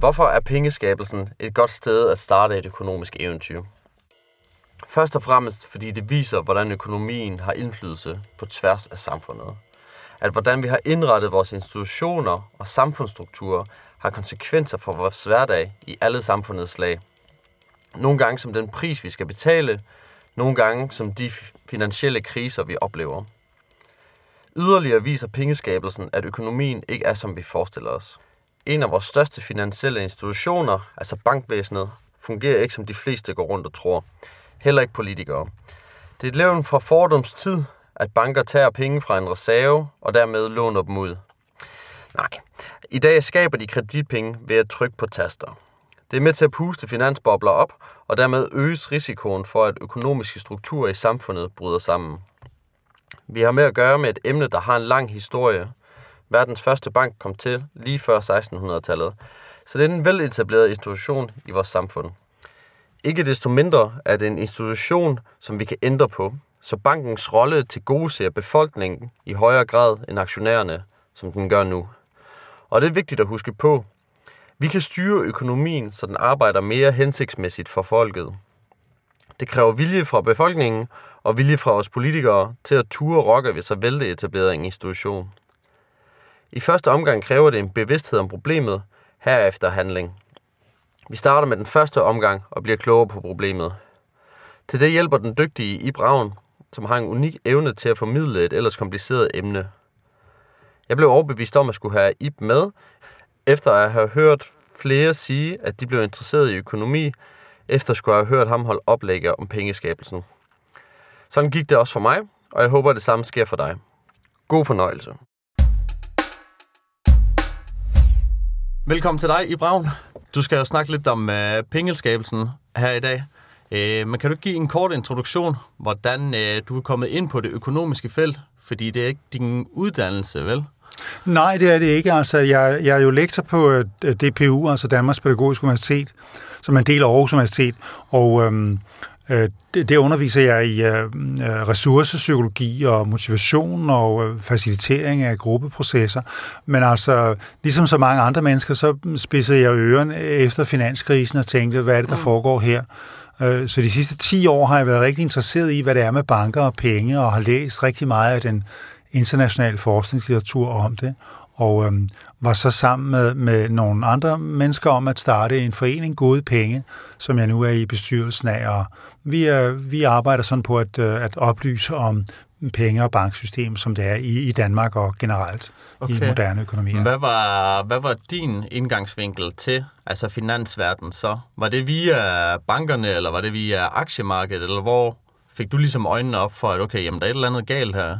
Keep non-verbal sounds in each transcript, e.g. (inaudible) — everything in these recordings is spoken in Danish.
Hvorfor er pengeskabelsen et godt sted at starte et økonomisk eventyr? Først og fremmest, fordi det viser, hvordan økonomien har indflydelse på tværs af samfundet. At hvordan vi har indrettet vores institutioner og samfundsstrukturer har konsekvenser for vores hverdag i alle samfundets lag. Nogle gange som den pris, vi skal betale, nogle gange som de finansielle kriser, vi oplever. Yderligere viser pengeskabelsen, at økonomien ikke er, som vi forestiller os. En af vores største finansielle institutioner, altså bankvæsenet, fungerer ikke, som de fleste går rundt og tror. Heller ikke politikere. Det er et levn fra fordoms tid, at banker tager penge fra en reserve og dermed låner dem ud. Nej, i dag skaber de kreditpenge ved at trykke på taster. Det er med til at puste finansbobler op, og dermed øges risikoen for, at økonomiske strukturer i samfundet bryder sammen. Vi har med at gøre med et emne, der har en lang historie. Verdens første bank kom til lige før 1600-tallet, så det er en veletableret institution i vores samfund. Ikke desto mindre er det en institution, som vi kan ændre på, så bankens rolle til gode ser befolkningen i højere grad end aktionærerne, som den gør nu. Og det er vigtigt at huske på. Vi kan styre økonomien, så den arbejder mere hensigtsmæssigt for folket. Det kræver vilje fra befolkningen og vilje fra os politikere til at ture rokke ved så etableret en institution. I første omgang kræver det en bevidsthed om problemet, herefter handling. Vi starter med den første omgang og bliver klogere på problemet. Til det hjælper den dygtige i Braun, som har en unik evne til at formidle et ellers kompliceret emne. Jeg blev overbevist om at skulle have Ib med, efter at have hørt flere sige, at de blev interesseret i økonomi, efter at skulle have hørt ham holde oplæg om pengeskabelsen. Sådan gik det også for mig, og jeg håber, at det samme sker for dig. God fornøjelse. Velkommen til dig, i Braun. Du skal jo snakke lidt om øh, pengelskabelsen her i dag. Øh, men kan du give en kort introduktion, hvordan øh, du er kommet ind på det økonomiske felt? Fordi det er ikke din uddannelse, vel? Nej, det er det ikke. Altså, jeg, jeg er jo lektor på øh, DPU, altså Danmarks Pædagogiske Universitet, som er en del af Aarhus Universitet. Og øhm, det, det underviser jeg i øh, øh, ressourcepsykologi og motivation og facilitering af gruppeprocesser. Men altså, ligesom så mange andre mennesker, så spidsede jeg øren efter finanskrisen og tænkte, hvad er det, der mm. foregår her? Så de sidste 10 år har jeg været rigtig interesseret i, hvad det er med banker og penge, og har læst rigtig meget af den internationale forskningslitteratur om det og øhm, var så sammen med, med nogle andre mennesker om at starte en forening Gode Penge, som jeg nu er i bestyrelsen af, og vi, er, vi arbejder sådan på at, øh, at oplyse om penge- og banksystem, som det er i, i Danmark og generelt okay. i moderne økonomi. Hvad var, hvad var din indgangsvinkel til altså finansverden så? Var det via bankerne, eller var det via aktiemarkedet, eller hvor, fik du ligesom øjnene op for, at okay, jamen, der er et eller andet galt her?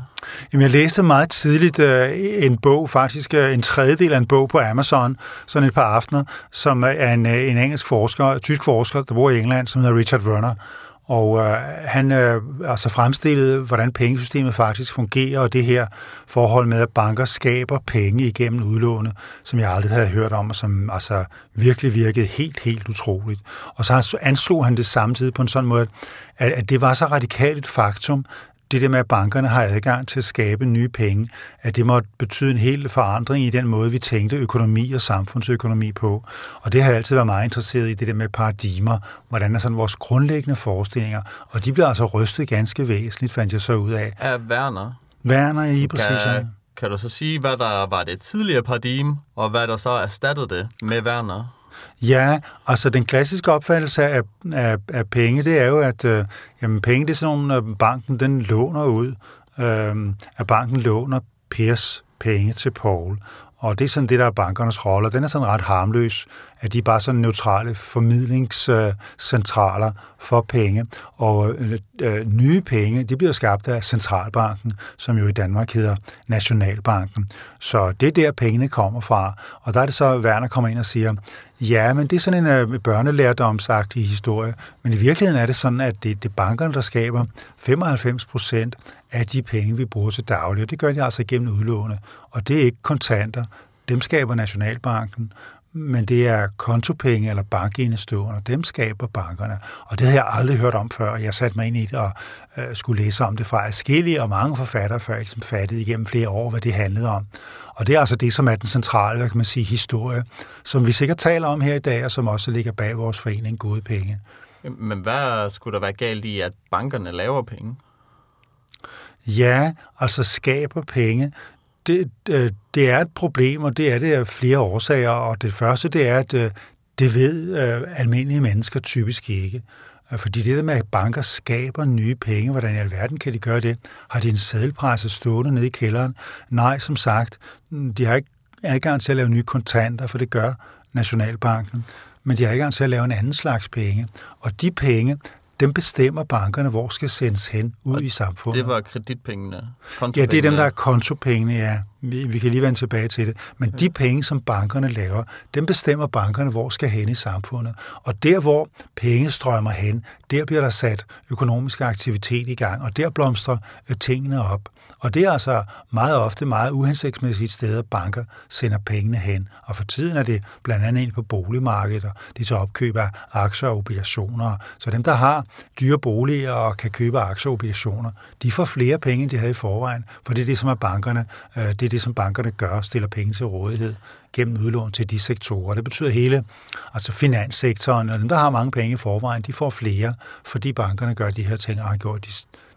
Jamen, jeg læste meget tidligt uh, en bog, faktisk uh, en tredjedel af en bog på Amazon, sådan et par aftener, som øh, er en, uh, en engelsk forsker, tysk forsker, der bor i England, som hedder Richard Werner. Og øh, han øh, altså fremstillede, hvordan pengesystemet faktisk fungerer, og det her forhold med, at banker skaber penge igennem udlånet, som jeg aldrig havde hørt om, og som altså virkelig virkede helt, helt utroligt. Og så anslog han det samtidig på en sådan måde, at, at det var så radikalt et faktum, det der med, at bankerne har adgang til at skabe nye penge, at det måtte betyde en hel forandring i den måde, vi tænkte økonomi og samfundsøkonomi på. Og det har jeg altid været meget interesseret i, det der med paradigmer, hvordan er sådan vores grundlæggende forestillinger, og de bliver altså rystet ganske væsentligt, fandt jeg så ud af. Af Werner? Werner, i præcis. Kan, kan du så sige, hvad der var det tidligere paradigme, og hvad der så erstattede det med Werner? Ja, altså den klassiske opfattelse af, af, af penge, det er jo, at øh, jamen, penge det er sådan nogle, øh, banken den låner ud. Øh, at banken låner Pers penge til Paul. Og det er sådan det, der er bankernes rolle. Den er sådan ret harmløs, at de er bare sådan neutrale formidlingscentraler for penge. Og øh, øh, nye penge, de bliver skabt af centralbanken, som jo i Danmark hedder Nationalbanken. Så det er der, pengene kommer fra. Og der er det så, at Werner kommer ind og siger, ja, men det er sådan en øh, børnelærdomsagtig historie. Men i virkeligheden er det sådan, at det, det er bankerne, der skaber 95 procent af de penge, vi bruger til daglig. Og det gør de altså gennem udlåne. Og det er ikke kontanter. Dem skaber Nationalbanken men det er kontopenge eller bankindestående, dem skaber bankerne. Og det havde jeg aldrig hørt om før. Jeg satte mig ind i det og øh, skulle læse om det fra forskellige og mange forfattere, før jeg ligesom fattede igennem flere år, hvad det handlede om. Og det er altså det, som er den centrale, hvad kan man sige, historie, som vi sikkert taler om her i dag, og som også ligger bag vores forening Gode Penge. Men hvad skulle der være galt i, at bankerne laver penge? Ja, altså skaber penge. Det, øh, det, er et problem, og det er det af flere årsager. Og det første, det er, at øh, det ved øh, almindelige mennesker typisk ikke. Fordi det der med, at banker skaber nye penge, hvordan i alverden kan de gøre det? Har de en sædelpresse stående nede i kælderen? Nej, som sagt, de har ikke adgang til at lave nye kontanter, for det gør Nationalbanken. Men de har ikke adgang til at lave en anden slags penge. Og de penge, dem bestemmer bankerne, hvor skal sendes hen ud og i samfundet. det var kreditpengene? Ja, det er dem, der er kontopengene, ja. Vi, vi kan lige vende tilbage til det. Men de penge, som bankerne laver, dem bestemmer bankerne, hvor skal hen i samfundet. Og der, hvor penge strømmer hen, der bliver der sat økonomisk aktivitet i gang, og der blomstrer øh, tingene op. Og det er altså meget ofte meget uhensigtsmæssigt sted, at banker sender pengene hen. Og for tiden er det blandt andet ind på boligmarkedet, og de så opkøb af aktier og obligationer. Så dem, der har dyre boliger og kan købe aktier og obligationer, de får flere penge, end de havde i forvejen, for det er det, som er bankerne, øh, det er det, som bankerne gør, stiller penge til rådighed gennem udlån til de sektorer. Det betyder hele, altså finanssektoren, og dem, der har mange penge i forvejen, de får flere, fordi bankerne gør de her ting, og har gjort de,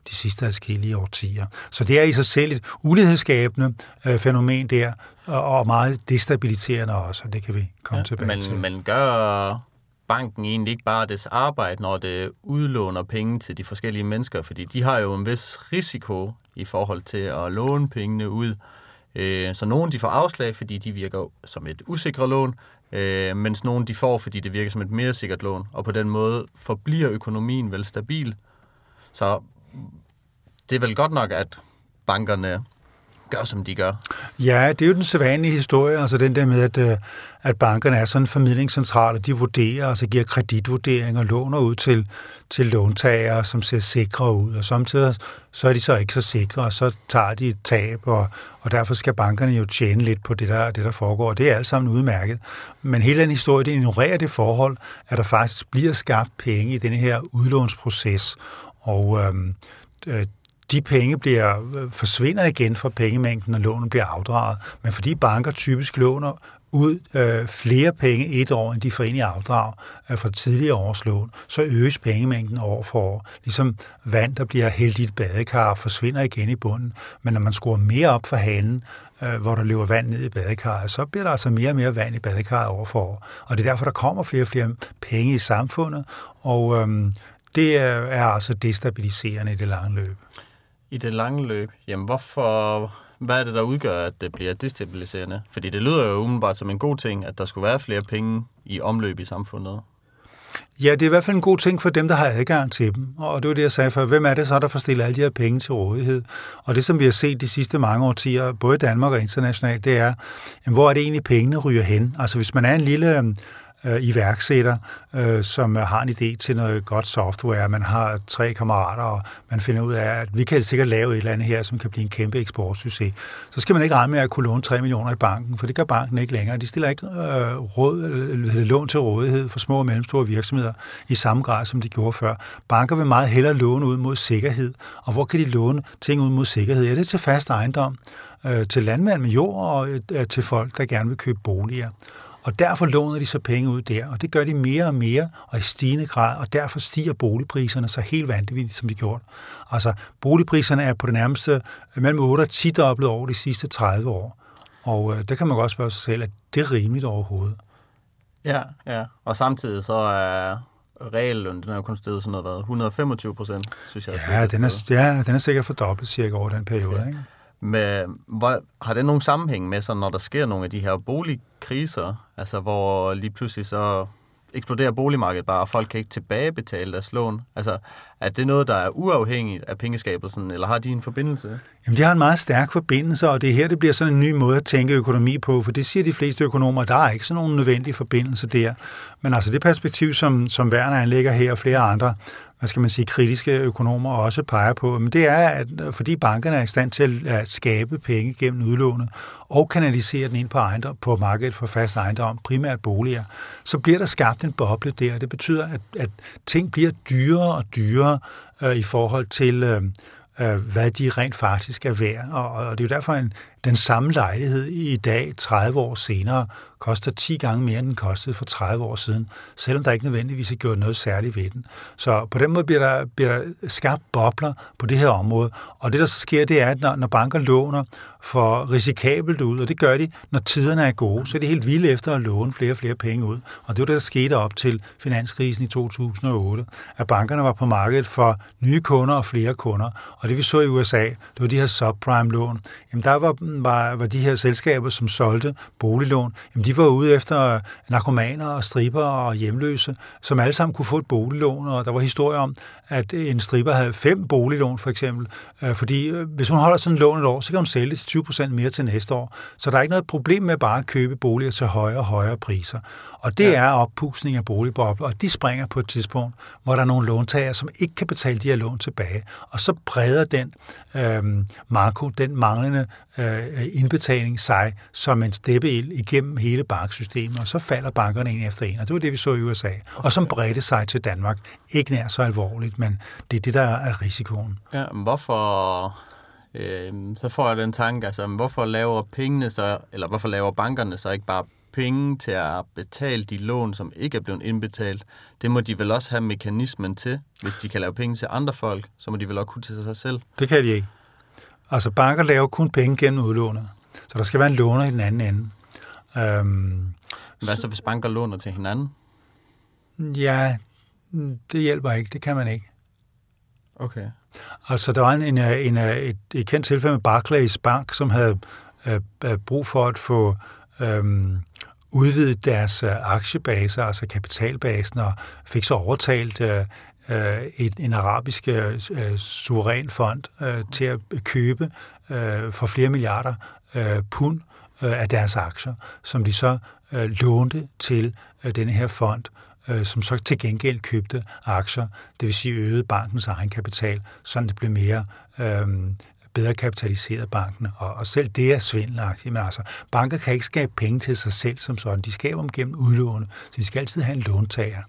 de sidste adskillige årtier. Så det er i sig selv et ulighedsskabende øh, fænomen der, og, og meget destabiliserende også, og det kan vi komme ja, tilbage men, til. Men gør banken egentlig ikke bare dets arbejde, når det udlåner penge til de forskellige mennesker? Fordi de har jo en vis risiko i forhold til at låne pengene ud. Øh, så nogle de får afslag, fordi de virker som et usikret lån, øh, mens nogle de får, fordi det virker som et mere sikkert lån. Og på den måde forbliver økonomien vel stabil. Så det er vel godt nok, at bankerne gør, som de gør. Ja, det er jo den sædvanlige historie, altså den der med, at, øh, at bankerne er sådan en formidlingscentral, og de vurderer, altså giver kreditvurderinger og låner ud til, til låntagere, som ser sikre ud, og samtidig så er de så ikke så sikre, og så tager de et tab, og, og derfor skal bankerne jo tjene lidt på det der, det, der foregår, og det er alt sammen udmærket. Men hele den historie, det ignorerer det forhold, at der faktisk bliver skabt penge i den her udlånsproces, og øhm, øh, de penge bliver, øh, forsvinder igen fra pengemængden, når lånen bliver afdraget. Men fordi banker typisk låner ud øh, flere penge et år, end de får ind i afdrag øh, fra tidligere års lån, så øges pengemængden år for år. Ligesom vand, der bliver hældt i et badekar, forsvinder igen i bunden. Men når man skruer mere op for hanen, øh, hvor der løber vand ned i badekarret, så bliver der altså mere og mere vand i badekarret år for år. Og det er derfor, der kommer flere og flere penge i samfundet, og øh, det er altså destabiliserende i det lange løb i det lange løb, jamen hvorfor, hvad er det, der udgør, at det bliver destabiliserende? Fordi det lyder jo umiddelbart som en god ting, at der skulle være flere penge i omløb i samfundet. Ja, det er i hvert fald en god ting for dem, der har adgang til dem. Og det var det, jeg sagde før. Hvem er det så, der får stillet alle de her penge til rådighed? Og det, som vi har set de sidste mange årtier, både i Danmark og internationalt, det er, jamen, hvor er det egentlig, pengene ryger hen? Altså, hvis man er en lille øh, iværksætter, øh, som har en idé til noget godt software. Man har tre kammerater, og man finder ud af, at vi kan sikkert lave et eller andet her, som kan blive en kæmpe eksportsucces. Så skal man ikke regne med at kunne låne 3 millioner i banken, for det gør banken ikke længere. De stiller ikke øh, råd, eller lån til rådighed for små og mellemstore virksomheder i samme grad, som de gjorde før. Banker vil meget hellere låne ud mod sikkerhed. Og hvor kan de låne ting ud mod sikkerhed? Ja, det er til fast ejendom, øh, til landmænd med jord og øh, til folk, der gerne vil købe boliger. Og derfor låner de så penge ud der, og det gør de mere og mere og i stigende grad, og derfor stiger boligpriserne så helt vanvittigt, som de gjort. Altså, boligpriserne er på det nærmeste mellem 8 og 10 dobbelt over de sidste 30 år. Og øh, der kan man godt spørge sig selv, at det er rimeligt overhovedet. Ja, ja. Og samtidig så er realløn, den er jo kun steget sådan noget, hvad, 125 procent, synes jeg. Ja, den er, ja, den er sikkert fordoblet cirka over den periode. Okay. Ikke? Med, hvor, har det nogen sammenhæng med, så når der sker nogle af de her boligkriser, altså hvor lige pludselig så eksploderer boligmarkedet bare, og folk kan ikke tilbagebetale deres lån? Altså, er det noget, der er uafhængigt af pengeskabelsen, eller har de en forbindelse? Jamen, de har en meget stærk forbindelse, og det er her, det bliver sådan en ny måde at tænke økonomi på, for det siger de fleste økonomer, der er ikke sådan nogen nødvendig forbindelse der. Men altså det perspektiv, som, som Werner anlægger her, og flere andre, hvad skal man sige, kritiske økonomer også peger på, men det er, at øh, fordi bankerne er i stand til at skabe penge gennem udlånet og kanalisere den ind på, ejendom, på markedet for fast ejendom, primært boliger, så bliver der skabt en boble der. Det betyder, at, at ting bliver dyrere og dyrere øh, i forhold til, øh, øh, hvad de rent faktisk er værd. Og, og det er jo derfor, en, den samme lejlighed i dag, 30 år senere, koster 10 gange mere, end den kostede for 30 år siden, selvom der ikke nødvendigvis er gjort noget særligt ved den. Så på den måde bliver der, bliver der skabt bobler på det her område. Og det, der så sker, det er, at når, når banker låner for risikabelt ud, og det gør de, når tiderne er gode, så er de helt vilde efter at låne flere og flere penge ud. Og det var det, der skete op til finanskrisen i 2008, at bankerne var på markedet for nye kunder og flere kunder. Og det vi så i USA, det var de her subprime-lån. Jamen der var, var, var de her selskaber, som solgte boliglån, jamen de var ude efter narkomaner og striber og hjemløse, som alle sammen kunne få et boliglån, og der var historier om, at en striber havde fem boliglån for eksempel, øh, fordi øh, hvis hun holder sådan en lån et år, så kan hun sælge det til 20 procent mere til næste år. Så der er ikke noget problem med bare at købe boliger til højere og højere priser. Og det ja. er oppusning af boligbobler, og de springer på et tidspunkt, hvor der er nogle låntager, som ikke kan betale de her lån tilbage. Og så breder den øh, marko, den manglende øh, indbetaling sig som en steppeild igennem hele banksystemet, og så falder bankerne en efter en. Og det var det, vi så i USA. Okay. Og som bredte sig til Danmark. Ikke nær så alvorligt, men det er det, der er risikoen. Ja, men hvorfor øh, så får jeg den tanke, altså, hvorfor laver pengene så, eller hvorfor laver bankerne så ikke bare penge til at betale de lån, som ikke er blevet indbetalt? Det må de vel også have mekanismen til. Hvis de kan lave penge til andre folk, så må de vel også kunne til sig selv. Det kan de ikke. Altså, banker laver kun penge gennem udlånet. Så der skal være en låner i den anden ende. Øhm, Hvad så, hvis banker låner til hinanden? Ja, det hjælper ikke. Det kan man ikke. Okay. Altså, der var en, en, en, et, et kendt tilfælde med Barclays Bank, som havde øh, øh brug for at få øh, udvidet deres øh, aktiebase, altså kapitalbasen, og fik så overtalt øh, øh et, en arabisk øh, suveræn fond øh, til at købe øh, for flere milliarder øh, pund øh, af deres aktier, som de så øh, lånte til øh, denne her fond øh, som så til gengæld købte aktier, det vil sige øgede bankens egenkapital, så det blev mere øh, bedre kapitaliseret banken, og, og selv det er svindelagtigt. Men altså, banker kan ikke skabe penge til sig selv som sådan. De skaber dem gennem udlåne, så de skal altid have en låntager.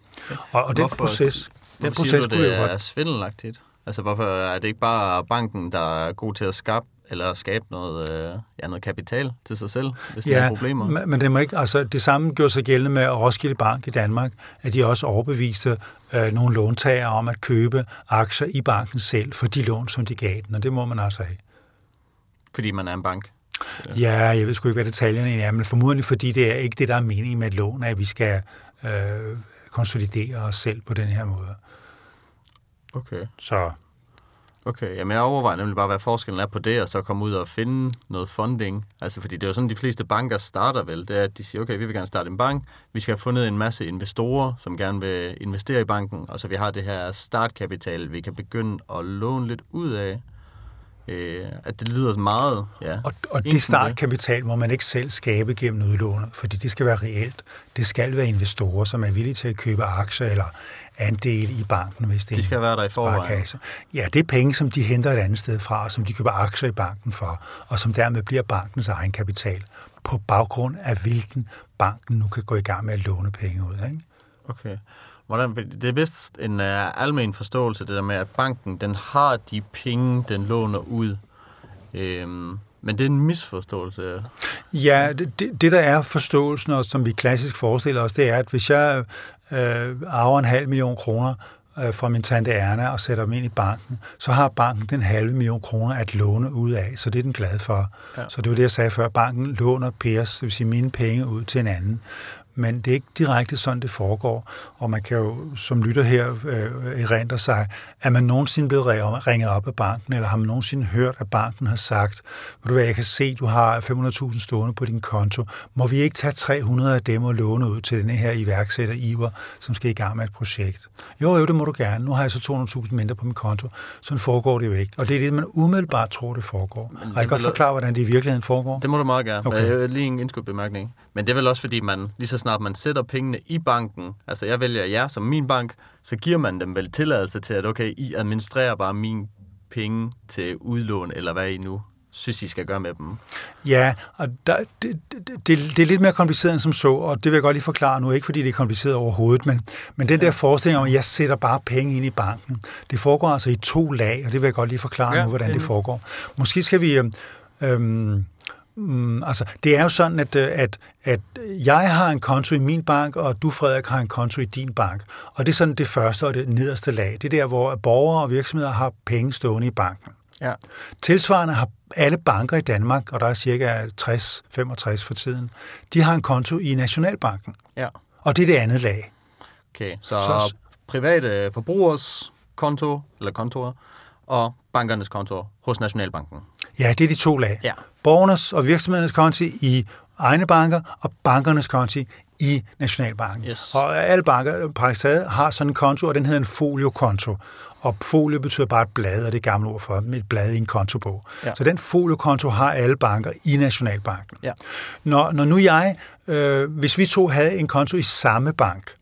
Og, og den proces, den proces du, det er svindelagtigt? Altså, hvorfor er det ikke bare banken, der er god til at skabe eller skabe noget, øh, ja, noget kapital til sig selv, hvis ja, der er problemer. men det, må ikke, altså, det samme gjorde sig gældende med Roskilde Bank i Danmark, at de også overbeviste øh, nogle låntager om at købe aktier i banken selv for de lån, som de gav den, og det må man altså have. Fordi man er en bank? Ja, jeg ved sgu ikke, hvad detaljerne er, men formodentlig fordi det er ikke det, der er meningen med et lån, at vi skal øh, konsolidere os selv på den her måde. Okay. Så Okay, jamen jeg overvejer nemlig bare, hvad forskellen er på det, og så komme ud og finde noget funding. Altså, fordi det er jo sådan, de fleste banker starter vel, det er, at de siger, okay, vi vil gerne starte en bank, vi skal have fundet en masse investorer, som gerne vil investere i banken, og så vi har det her startkapital, vi kan begynde at låne lidt ud af. Øh, at det lyder meget, ja. Og, og det startkapital må man ikke selv skabe gennem udlånet, fordi det skal være reelt. Det skal være investorer, som er villige til at købe aktier eller andel i banken, hvis det De skal være der i forvejen. Ja, det er penge, som de henter et andet sted fra, som de køber aktier i banken for, og som dermed bliver bankens egen kapital, på baggrund af hvilken banken nu kan gå i gang med at låne penge ud. Ikke? Okay. Hvordan, det er vist en uh, almen forståelse, det der med, at banken den har de penge, den låner ud. Øhm, men det er en misforståelse. Ja, det, det, det der er forståelsen, og som vi klassisk forestiller os, det er, at hvis jeg øh, arver en halv million kroner øh, fra min tante Erna og sætter dem ind i banken, så har banken den halve million kroner at låne ud af, så det er den glad for. Ja. Så det var det, jeg sagde før. Banken låner Pers, det vil sige mine penge, ud til en anden men det er ikke direkte sådan, det foregår. Og man kan jo som lytter her øh, erindre sig, er man nogensinde blevet ringet op af banken, eller har man nogensinde hørt, at banken har sagt, ved du hvad, jeg kan se, du har 500.000 stående på din konto. Må vi ikke tage 300 af dem og låne ud til denne her iværksætter Iver, som skal i gang med et projekt? Jo, jo, det må du gerne. Nu har jeg så 200.000 mindre på min konto. Sådan foregår det jo ikke. Og det er det, man umiddelbart tror, det foregår. Men, og jeg kan godt forklare, hvordan det i virkeligheden foregår? Det må du meget gerne. Okay. Jeg lige en indskudt bemærkning. Men det er vel også, fordi man lige så snart man sætter pengene i banken, altså jeg vælger jer som min bank, så giver man dem vel tilladelse til, at okay, I administrerer bare mine penge til udlån, eller hvad I nu synes, I skal gøre med dem. Ja, og der, det, det, det, er lidt mere kompliceret end som så, og det vil jeg godt lige forklare nu, ikke fordi det er kompliceret overhovedet, men, men den der forestilling om, at jeg sætter bare penge ind i banken, det foregår altså i to lag, og det vil jeg godt lige forklare ja, nu, hvordan det foregår. Måske skal vi... Øhm, øhm, Mm, altså, det er jo sådan, at, øh, at, at jeg har en konto i min bank, og du, Frederik, har en konto i din bank. Og det er sådan det første og det nederste lag. Det er der, hvor borgere og virksomheder har penge stående i banken. Ja. Tilsvarende har alle banker i Danmark, og der er cirka 60-65 for tiden, de har en konto i Nationalbanken. Ja. Og det er det andet lag. Okay, så, så private forbrugers konto, eller kontorer, og bankernes konto hos Nationalbanken. Ja, det er de to lag. Ja. Borgernes og virksomhedernes konti i egne banker, og bankernes konti i Nationalbanken. Yes. Og alle banker praktisk har sådan en konto, og den hedder en foliokonto. Og folio betyder bare et blad, og det er gamle ord for et blad i en kontobog. Ja. Så den foliokonto har alle banker i Nationalbanken. Ja. Når, når nu jeg, øh, hvis vi to havde en konto i samme bank,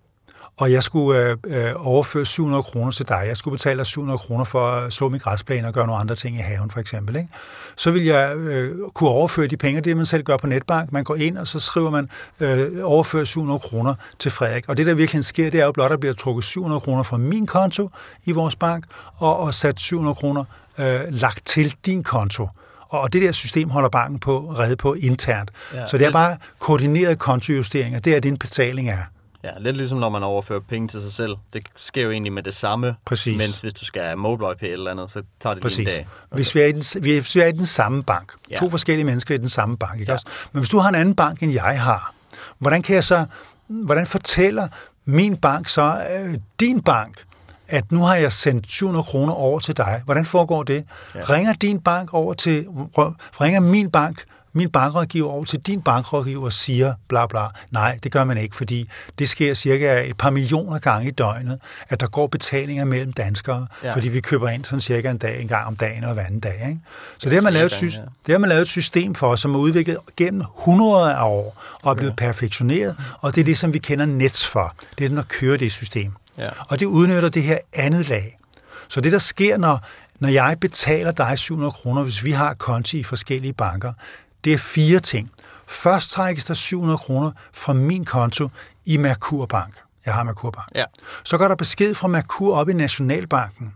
og jeg skulle øh, øh, overføre 700 kroner til dig. Jeg skulle betale dig 700 kroner for at slå min græsplæne og gøre nogle andre ting i haven, for eksempel. Ikke? Så vil jeg øh, kunne overføre de penge, det man selv gør på netbank. Man går ind, og så skriver man øh, overføre 700 kroner til Frederik. Og det, der virkelig sker, det er jo blot, at der bliver trukket 700 kroner fra min konto i vores bank, og, og sat 700 kroner øh, lagt til din konto. Og det der system holder banken på redde på internt. Ja, så det er bare koordinerede kontojusteringer. Det er det, en betaling er. Ja, lidt ligesom når man overfører penge til sig selv. Det sker jo egentlig med det samme. Præcis. Mens hvis du skal MobilePay eller andet, så tager det Præcis. dag. Hvis, vi er i den, hvis vi er i den samme bank, Ja. to forskellige mennesker i den samme bank, ikke Ja. også? Men hvis du har en anden bank, end jeg har, hvordan kan jeg så, hvordan fortæller min bank så, øh, din bank, at nu har jeg sendt 700 kroner over til dig. Hvordan foregår det? Ja. Ringer din bank over til, ringer min bank, min bankrådgiver over til din bankrådgiver og siger bla bla. Nej, det gør man ikke, fordi det sker cirka et par millioner gange i døgnet, at der går betalinger mellem danskere, ja. Fordi vi køber ind sådan cirka en dag, en gang om dagen eller hver anden dag. Ikke? Så det har, man lavet, det har man lavet et system for, som er udviklet gennem hundreder af år og er blevet perfektioneret, og det er det, som vi kender Nets for. Det er den, der kører det system. Ja. Og det udnytter det her andet lag. Så det, der sker, når, når jeg betaler dig 700 kroner, hvis vi har konti i forskellige banker, det er fire ting. Først trækkes der 700 kroner fra min konto i Merkur Bank. Jeg har Merkur Bank. Ja. Så går der besked fra Merkur op i Nationalbanken,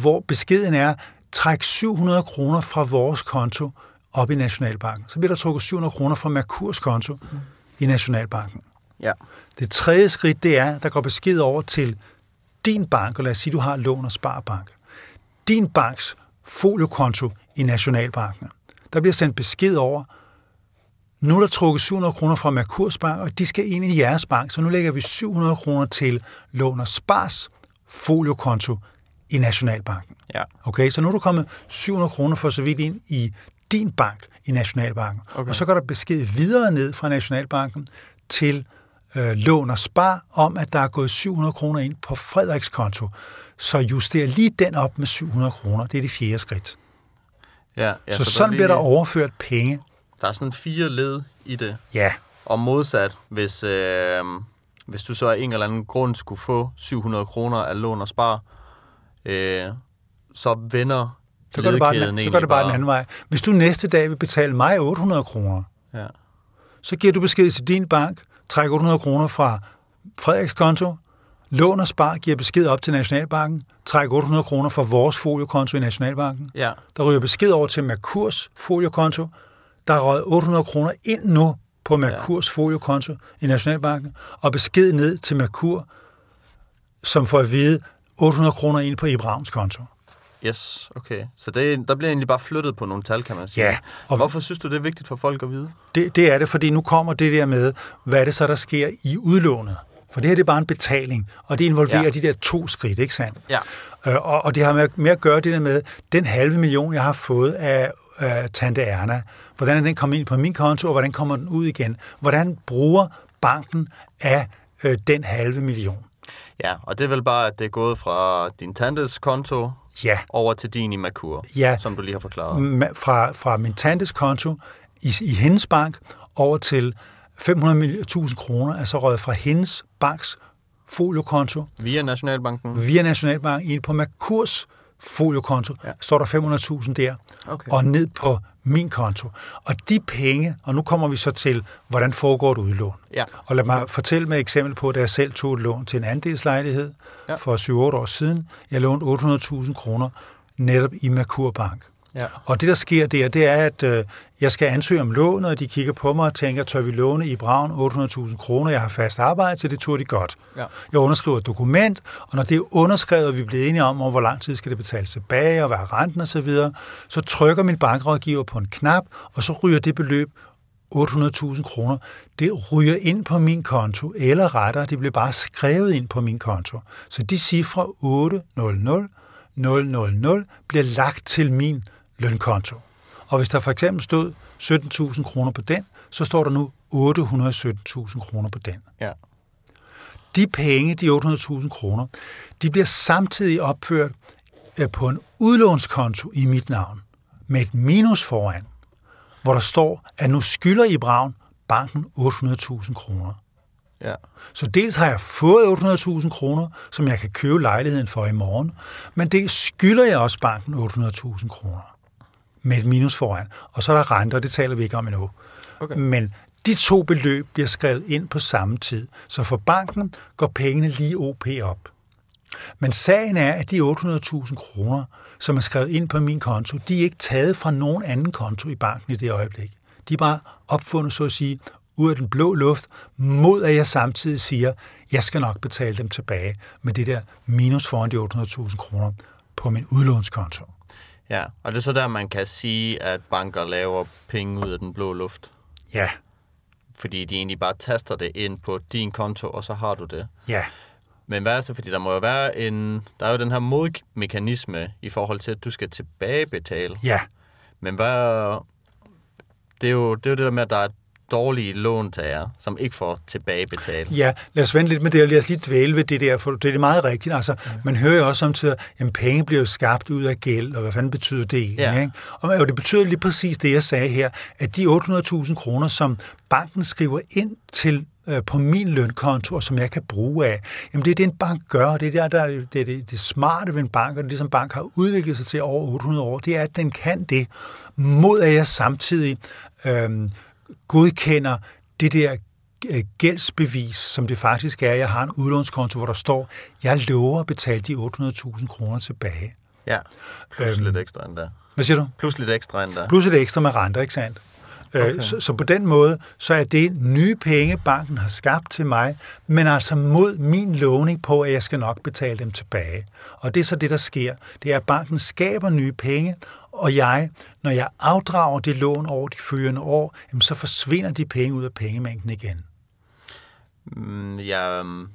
hvor beskeden er, træk 700 kroner fra vores konto op i Nationalbanken. Så bliver der trukket 700 kroner fra Merkurs konto i Nationalbanken. Ja. Det tredje skridt, det er, der går besked over til din bank, og lad os sige, du har lån og sparebank. Din banks foliokonto i Nationalbanken. Der bliver sendt besked over, nu er der trukket 700 kroner fra Merkurs Bank, og de skal ind i jeres bank, så nu lægger vi 700 kroner til lån og spars foliokonto i Nationalbanken. Ja. Okay, så nu er du kommet 700 kroner for så vidt ind i din bank i Nationalbanken. Okay. Og så går der besked videre ned fra Nationalbanken til øh, lån og spar om, at der er gået 700 kroner ind på Frederiks konto. Så juster lige den op med 700 kroner. Det er det fjerde skridt. Ja, ja, så der sådan lige- bliver der overført penge. Der er sådan fire led i det. Ja, Og modsat, hvis, øh, hvis du så af en eller anden grund skulle få 700 kroner af lån og spar, øh, så vender så går det bare, den, så går det bare den egentlig anden vej. Hvis du næste dag vil betale mig 800 kroner, Ja. så giver du besked til din bank, træk 800 kroner fra Frederiks konto, lån og spar giver besked op til Nationalbanken, træk 800 kroner fra vores foliokonto i Nationalbanken. ja. Der ryger besked over til Merkurs foliokonto. Der er røget 800 kroner ind nu på Merkurs foliokonto i Nationalbanken, og besked ned til Merkur, som får at vide 800 kroner ind på Ibrahms konto. Yes, okay. Så det, der bliver egentlig bare flyttet på nogle tal, kan man sige. Ja, Og Hvorfor synes du, det er vigtigt for folk at vide? Det, det er det, fordi nu kommer det der med, hvad er det så, der sker i udlånet? For det her det er bare en betaling, og det involverer ja. De der to skridt, ikke sandt? Ja. Øh, og, og det har med, med at gøre det der med, den halve million, jeg har fået af, af Tante Erna, hvordan er den kommet ind på min konto, og hvordan kommer den ud igen? Hvordan bruger banken af øh, den halve million? Ja, og det er vel bare, at det er gået fra din tantes konto Ja, over til din i Merkur, Ja. som du lige har forklaret. fra, fra min tantes konto i, i hendes bank over til 500.000 kroner, er så røget fra hendes banks foliokonto Via Nationalbanken. via Nationalbank ind på Merkurs foliokonto, ja. Står der 500.000 der, Okay. og ned på min konto. Og de penge, og nu kommer vi så til, hvordan foregår et udlån. Ja. Og lad mig fortælle med et eksempel på, at jeg selv tog et lån til en andelslejlighed ja. for 7-8 år siden. Jeg lånte 800.000 kroner netop i Merkur Bank. Ja. Og det, der sker der, det er, at øh, jeg skal ansøge om lån, og de kigger på mig og tænker, tør vi låne i Braun 800.000 kroner? Jeg har fast arbejde, så det turde de godt. Ja. Jeg underskriver et dokument, og når det er underskrevet, og vi er blevet enige om, om hvor lang tid skal det betales tilbage, og hvad er renten osv., så, videre, så trykker min bankrådgiver på en knap, og så ryger det beløb 800.000 kroner, det ryger ind på min konto, eller rettere, det bliver bare skrevet ind på min konto. Så de cifre 800 000 bliver lagt til min lønkonto. Og hvis der for eksempel stod 17.000 kroner på den, så står der nu 817.000 kroner på den. Ja. De penge, de 800.000 kroner, de bliver samtidig opført øh, på en udlånskonto i mit navn, med et minus foran, hvor der står, at nu skylder I Braun banken 800.000 kroner. Ja. Så dels har jeg fået 800.000 kroner, som jeg kan købe lejligheden for i morgen, men dels skylder jeg også banken 800.000 kroner med et minus foran. Og så er der renter, det taler vi ikke om endnu. Okay. Men de to beløb bliver skrevet ind på samme tid. Så for banken går pengene lige OP op. Men sagen er, at de 800.000 kroner, som er skrevet ind på min konto, de er ikke taget fra nogen anden konto i banken i det øjeblik. De er bare opfundet, så at sige, ud af den blå luft, mod at jeg samtidig siger, jeg skal nok betale dem tilbage med det der minus foran de 800.000 kroner på min udlånskonto. Ja, og det er så der, man kan sige, at banker laver penge ud af den blå luft. Ja, Fordi de egentlig bare taster det ind på din konto, og så har du det. ja, Men hvad er så? Fordi der må jo være en... Der er jo den her modmekanisme i forhold til, at du skal tilbagebetale. ja. Men hvad... Det er jo det, er jo det der med, at der er dårlige låntagere, som ikke får tilbagebetalt. Ja, lad os vente lidt med det, og lad os lige dvæle ved det der, for det er meget rigtigt. Altså, man hører jo også samtidig, at penge bliver jo skabt ud af gæld, og hvad fanden betyder det egentlig? Ja. Ikke? Og, og det betyder lige præcis det, jeg sagde her, at de 800.000 kroner, som banken skriver ind til øh, på min lønkonto, som jeg kan bruge af. Jamen det er det, en bank gør, og det er der, der er det, det, det, det smarte ved en bank, og det som bank har udviklet sig til over 800 år, det er, at den kan det, mod at jeg samtidig øh, godkender det der øh, gældsbevis, som det faktisk er. Jeg har en udlånskonto, hvor der står, jeg lover at betale de 800.000 kroner tilbage. Ja, plus Øhm. lidt ekstra endda. Hvad siger du? Plus lidt ekstra endda. Plus et ekstra med renter, ikke sandt? Okay. Okay. Så, så på den måde, så er det nye penge, banken har skabt til mig, men altså mod min lovning på, at jeg skal nok betale dem tilbage. Og det er så det, der sker. Det er, at banken skaber nye penge, og jeg, når jeg afdrager det lån over de følgende år, jamen så forsvinder de penge ud af pengemængden igen. Mm, ja, mm,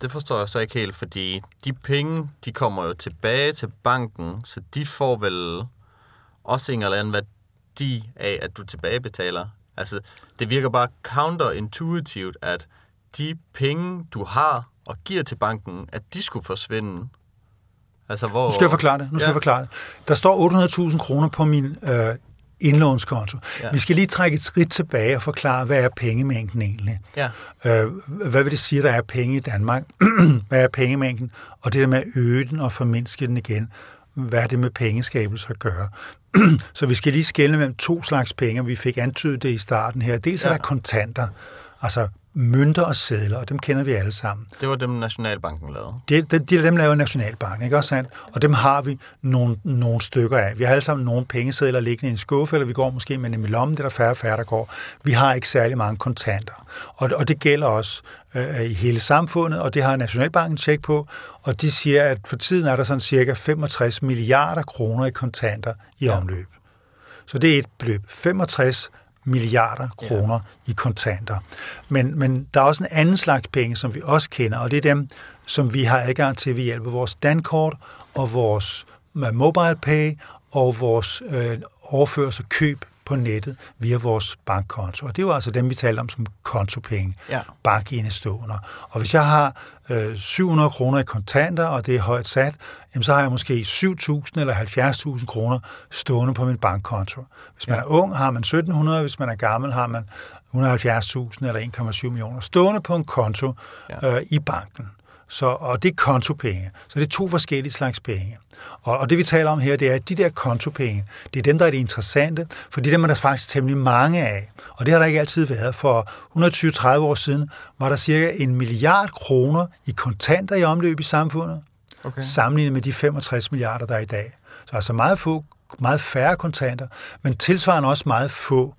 det forstår jeg så ikke helt, fordi de penge, de kommer jo tilbage til banken, så de får vel også en eller anden værdi af, at du tilbagebetaler. Altså, det virker bare counterintuitivt, at de penge, du har og giver til banken, at de skulle forsvinde. Altså, hvor... Nu skal jeg forklare det. Nu skal Ja. jeg forklare det. Der står 800.000 kroner på min øh, indlånskonto. Ja. Vi skal lige trække et skridt tilbage og forklare, hvad er pengemængden egentlig? Ja, Øh, hvad vil det sige, der er penge i Danmark? (clears throat) hvad er pengemængden? Og det der med at øge den og formindske den igen, hvad er det med pengeskabelse at gøre? (clears throat) Så vi skal lige skelne mellem to slags penge, vi fik antydet det i starten her. Dels er Ja. der kontanter, altså mønter og sedler, og dem kender vi alle sammen. det var dem, Nationalbanken lavede. Det, de, de, dem laver Nationalbanken, ikke også sandt? Og dem har vi nogle, nogle stykker af. Vi har alle sammen nogle pengesedler liggende i en skuffe, eller vi går måske med dem i lommen, det er der færre og færre, der går. Vi har ikke særlig mange kontanter. Og, og det gælder også øh, i hele samfundet, og det har Nationalbanken tjek på, og de siger, at for tiden er der sådan cirka 65 milliarder kroner i kontanter i ja. omløb. Så det er et beløb. 65 milliarder kroner ja. i kontanter. Men, men der er også en anden slags penge, som vi også kender, og det er dem, som vi har adgang til ved hjælp af vores dankort og vores øh, mobile pay og vores øh, overførsel og køb på nettet via vores bankkonto. Og det er jo altså dem, vi taler om som kontopenge, Ja. bankindestående. Og hvis jeg har øh, 700 kroner i kontanter, og det er højt sat, jamen så har jeg måske 7.000 eller 70.000 kroner stående på min bankkonto. Hvis man Ja. er ung, har man 1.700, hvis man er gammel, har man 170.000 eller 1,7 millioner stående på en konto Ja. øh, i banken. Så, og det er kontopenge. Så det er to forskellige slags penge. Og, og det vi taler om her, det er, at de der kontopenge, det er dem, der er det interessante, for det er dem, der er faktisk temmelig mange af. Og det har der ikke altid været. For 120-30 år siden var der cirka en milliard kroner i kontanter i omløb i samfundet, okay. sammenlignet med de 65 milliarder, der er i dag. Så altså meget, få, meget færre kontanter, men tilsvarende også meget få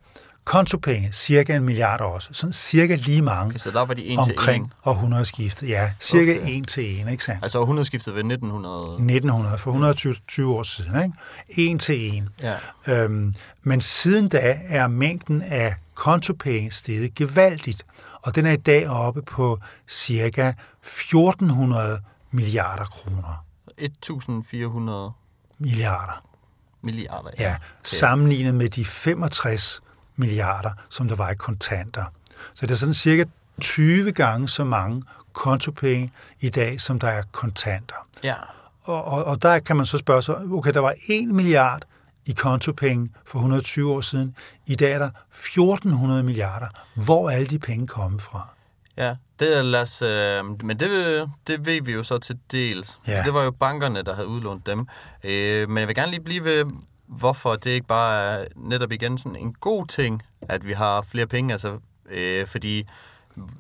kontopenge, cirka en milliard også. Sådan cirka lige mange. Okay, så der var de 1 omkring til 1. århundredeskiftet. Ja, cirka okay. 1 til 1, ikke sandt? Altså århundredeskiftet ved 1900? 1900, for 120 år siden, ikke? 1 til 1. Ja. Øhm, men siden da er mængden af kontopenge steget gevaldigt, og den er i dag oppe på cirka 1400 milliarder kroner. 1400 milliarder. Milliarder, ja. ja sammenlignet med de 65 milliarder, som der var i kontanter. Så det er sådan cirka 20 gange så mange kontopenge i dag, som der er kontanter. Ja. Og, og, og der kan man så spørge sig, okay, der var 1 milliard i kontopenge for 120 år siden. I dag er der 1400 milliarder. Hvor er alle de penge kommet fra? Ja, det er lad øh, men det, det ved vi jo så til dels. Ja. Det var jo bankerne, der havde udlånt dem. Øh, men jeg vil gerne lige blive ved, hvorfor det ikke bare er netop igen sådan en god ting, at vi har flere penge. Altså, øh, fordi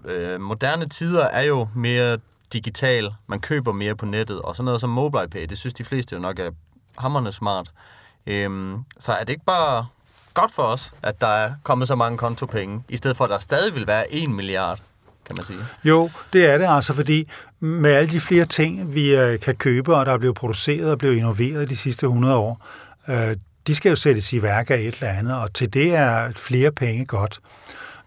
øh, moderne tider er jo mere digital. Man køber mere på nettet, og sådan noget som MobilePay, det synes de fleste jo nok er hammerne smart. Øh, så er det ikke bare godt for os, at der er kommet så mange kontopenge, i stedet for at der stadig vil være 1 milliard kan man sige. Jo, det er det altså, fordi med alle de flere ting, vi øh, kan købe, og der er blevet produceret og blevet innoveret de sidste 100 år, øh, de skal jo sættes i værk af et eller andet, og til det er flere penge godt.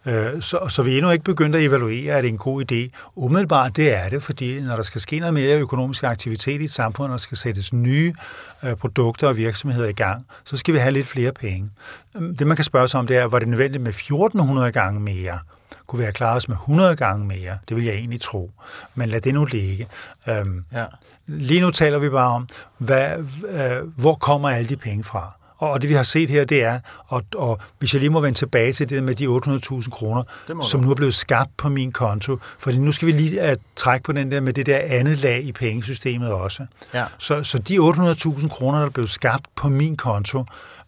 Øh, så, så vi er endnu ikke begyndt at evaluere, at det er en god idé. Umiddelbart det er det, fordi når der skal ske noget mere økonomisk aktivitet i et samfund, og der skal sættes nye øh, produkter og virksomheder i gang, så skal vi have lidt flere penge. Øhm, det man kan spørge sig om, det er, var det nødvendigt med 1400 gange mere? kunne vi have klaret os med 100 gange mere. Det vil jeg egentlig tro. Men lad det nu ligge. Øhm, ja. Lige nu taler vi bare om, hvad, øh, hvor kommer alle de penge fra? Og det vi har set her, det er, og, og hvis jeg lige må vende tilbage til det med de 800.000 kroner, som nu er blevet skabt på min konto, fordi nu skal vi lige at trække på den der med det der andet lag i pengesystemet også. Ja. Så, så de 800.000 kroner, der er blevet skabt på min konto,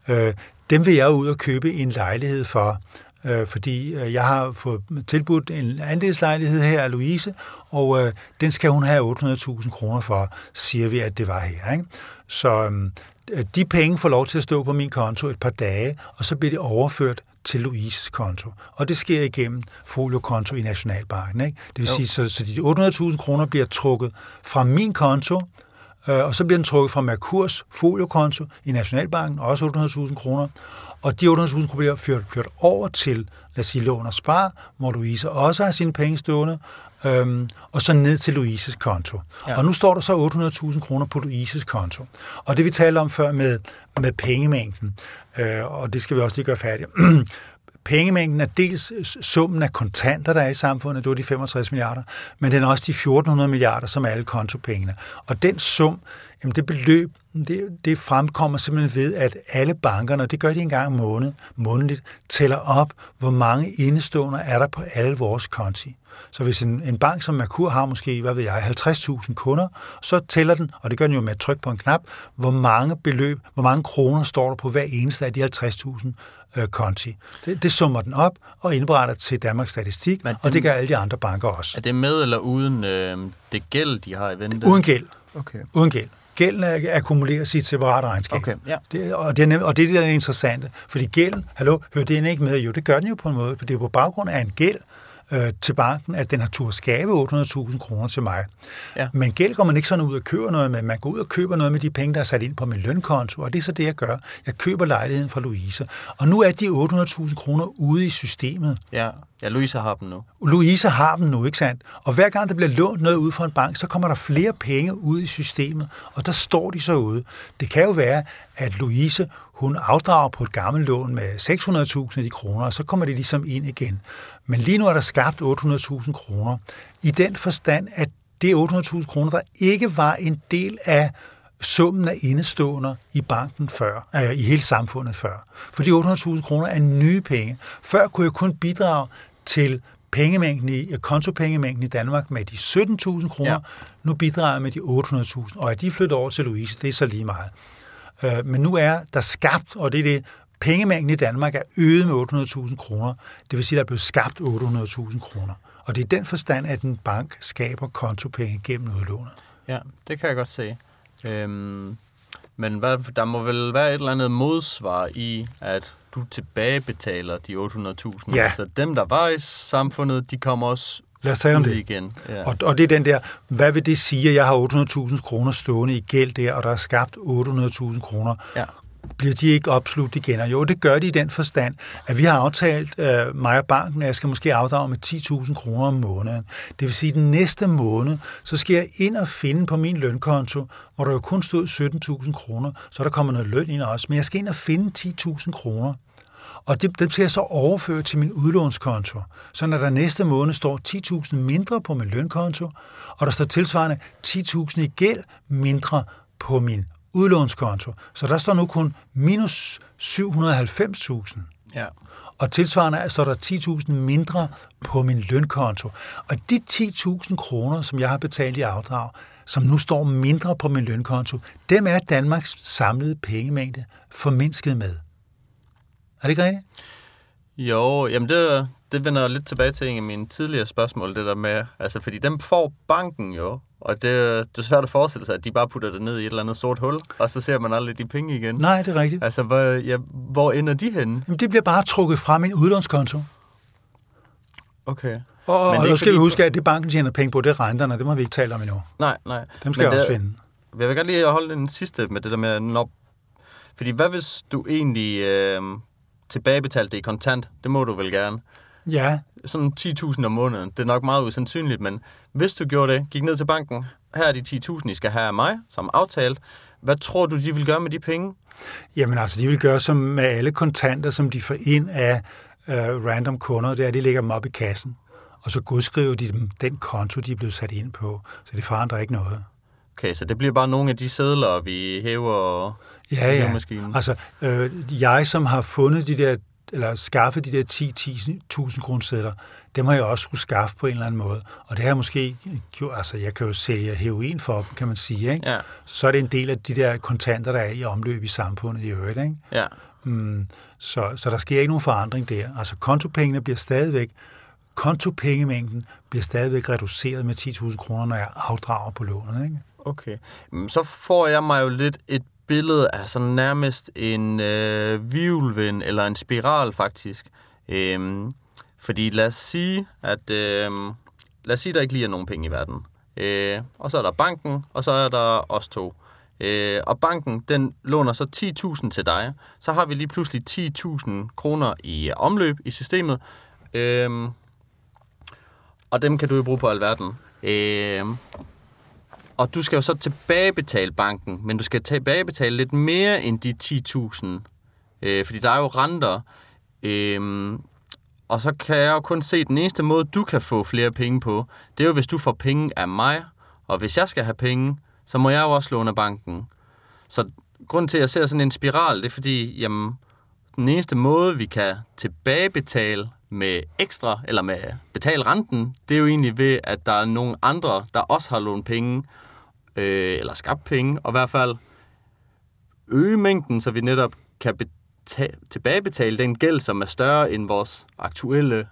øh, dem vil jeg ud og købe en lejlighed for øh, fordi øh, jeg har fået tilbudt en andelslejlighed her af Louise, og øh, den skal hun have 800.000 kroner for, siger vi, at det var her. Ikke? Så øh, de penge får lov til at stå på min konto et par dage, og så bliver det overført til Louises konto. Og det sker igennem foliokonto i Nationalbanken. Ikke? Det vil jo. sige, så, så de 800.000 kroner bliver trukket fra min konto, øh, og så bliver den trukket fra Merkurs foliokonto i Nationalbanken, også 800.000 kroner, og de 800.000 kroner bliver ført, ført over til, lad os sige, lån og spar, hvor Louise også har sine penge stående, øhm, og så ned til Louises konto. Ja. Og nu står der så 800.000 kroner på Louises konto. Og det vi talte om før med, med pengemængden, øh, og det skal vi også lige gøre færdigt. (clears throat) pengemængden er dels summen af kontanter, der er i samfundet, det var de 65 milliarder, men den er også de 1400 milliarder, som er alle kontopengene. Og den sum, jamen det beløb, det, det fremkommer simpelthen ved, at alle bankerne, og det gør de en gang om måned, månedligt, tæller op, hvor mange indestående er der på alle vores konti. Så hvis en, en bank som Merkur har måske, hvad ved jeg, 50.000 kunder, så tæller den, og det gør den jo med at trykke på en knap, hvor mange beløb, hvor mange kroner står der på hver eneste af de 50.000 øh, konti. Det, det summer den op og indberetter til Danmarks Statistik, Men og det gør alle de andre banker også. Er det med eller uden øh, det gæld, de har i vente? Uden gæld. Okay. Uden gæld. Gælden er akkumuleres i et separat regnskab. Okay, ja. det, og, det er, og det er det, der er interessante. Fordi gælden, hallo, hører den ikke med? Jo, det gør den jo på en måde, for det er på baggrund af en gæld, øh, til banken, at den har tur skabe 800.000 kroner til mig. Ja. Men gæld går man ikke sådan ud og køber noget med. Man går ud og køber noget med de penge, der er sat ind på min lønkonto, og det er så det, jeg gør. Jeg køber lejligheden fra Louise. Og nu er de 800.000 kroner ude i systemet. Ja. Ja, Louise har dem nu. Louise har dem nu, ikke sandt? Og hver gang der bliver lånt noget ud fra en bank, så kommer der flere penge ud i systemet, og der står de så ude. Det kan jo være, at Louise, hun afdrager på et gammelt lån med 600.000 af de kroner, og så kommer det ligesom ind igen. Men lige nu er der skabt 800.000 kroner. I den forstand, at det er 800.000 kroner, der ikke var en del af summen af indestående i banken før, øh, i hele samfundet før. For de 800.000 kroner er nye penge. Før kunne jeg kun bidrage til pengemængden i, kontopengemængden i Danmark med de 17.000 kroner, ja. nu bidrager med de 800.000, og at de flytter over til Louise, det er så lige meget. Øh, men nu er der skabt, og det er det, pengemængden i Danmark er øget med 800.000 kroner. Det vil sige, at der er blevet skabt 800.000 kroner. Og det er den forstand, at en bank skaber kontopenge gennem udlånet. Ja, det kan jeg godt se. Øhm, men hvad, der må vel være et eller andet modsvar i, at du tilbagebetaler de 800.000. Ja. Altså dem, der var i samfundet, de kommer også Lad os tale om det. igen. Ja. Og, og det er den der, hvad vil det sige, at jeg har 800.000 kroner stående i gæld der, og der er skabt 800.000 kroner? Ja. Bliver de ikke opslugt igen? Og jo, det gør de i den forstand, at vi har aftalt, øh, mig og banken, at jeg skal måske afdrage med 10.000 kroner om måneden. Det vil sige, at den næste måned, så skal jeg ind og finde på min lønkonto, hvor der jo kun stod 17.000 kroner, så er der kommer noget løn ind også, men jeg skal ind og finde 10.000 kroner. Og det, dem skal jeg så overføre til min udlånskonto. Så når der næste måned står 10.000 mindre på min lønkonto, og der står tilsvarende 10.000 i gæld mindre på min udlånskonto. Så der står nu kun minus 790.000. ja. Og tilsvarende står der 10.000 mindre på min lønkonto. Og de 10.000 kroner, som jeg har betalt i afdrag, som nu står mindre på min lønkonto, dem er Danmarks samlede pengemængde formindsket med. Er det ikke rigtigt? Jo, jamen det, det vender lidt tilbage til en af mine tidligere spørgsmål, det der med, altså fordi dem får banken jo, og det, det er svært at forestille sig, at de bare putter det ned i et eller andet sort hul, og så ser man aldrig de penge igen. Nej, det er rigtigt. Altså, hvor, ja, hvor ender de henne? Jamen, det bliver bare trukket fra min udlånskonto. Okay. Og, er og nu skal vi huske, at det banken tjener penge på, det er renterne, det må vi ikke tale om endnu. Nej, nej. Dem skal Men jeg også det- finde. Jeg vil godt lige holde den sidste med det der med, når... Fordi hvad hvis du egentlig øh, tilbagebetalte det i kontant? Det må du vel gerne. Ja, Sådan 10.000 om måneden. Det er nok meget usandsynligt, men hvis du gjorde det, gik ned til banken, her er de 10.000, I skal have af mig, som aftalt. Hvad tror du, de vil gøre med de penge? Jamen altså, de vil gøre som med alle kontanter, som de får ind af øh, random kunder, det er, at de lægger dem op i kassen, og så godskriver de dem den konto, de er blevet sat ind på. Så det forandrer ikke noget. Okay, så det bliver bare nogle af de sædler, vi hæver Ja, ja. maskinen. Altså, øh, jeg som har fundet de der, eller skaffet de der 10.000 kroner dem har jeg også skulle skaffe på en eller anden måde. Og det har jeg måske gjort, altså jeg kan jo sælge heroin for dem, kan man sige, ikke? Ja, Så er det en del af de der kontanter, der er i omløb i samfundet i øvrigt, ikke? ja. Mm, så, så der sker ikke nogen forandring der. Altså kontopengene bliver stadigvæk, kontopengemængden bliver stadigvæk reduceret med 10.000 kroner, når jeg afdrager på lånet. Ikke? Okay. Men Så får jeg mig jo lidt et billede er sådan nærmest en øh, virvelvind, eller en spiral faktisk. Øhm, fordi lad os sige, at øh, lad os sige, der ikke lige er nogen penge i verden. Øh, og så er der banken, og så er der os to. Øh, og banken, den låner så 10.000 til dig. Så har vi lige pludselig 10.000 kroner i omløb i systemet. Øh, og dem kan du jo bruge på alverden. Øh, og du skal jo så tilbagebetale banken, men du skal tilbagebetale lidt mere end de 10.000. Øh, fordi der er jo renter. Øh, og så kan jeg jo kun se, at den eneste måde, du kan få flere penge på, det er jo, hvis du får penge af mig. Og hvis jeg skal have penge, så må jeg jo også låne af banken. Så grunden til, at jeg ser sådan en spiral, det er fordi, jamen, den eneste måde, vi kan tilbagebetale med ekstra, eller med betale renten, det er jo egentlig ved, at der er nogle andre, der også har lånt penge, øh, eller skabt penge, og i hvert fald øge mængden, så vi netop kan beta- tilbagebetale den gæld, som er større end vores aktuelle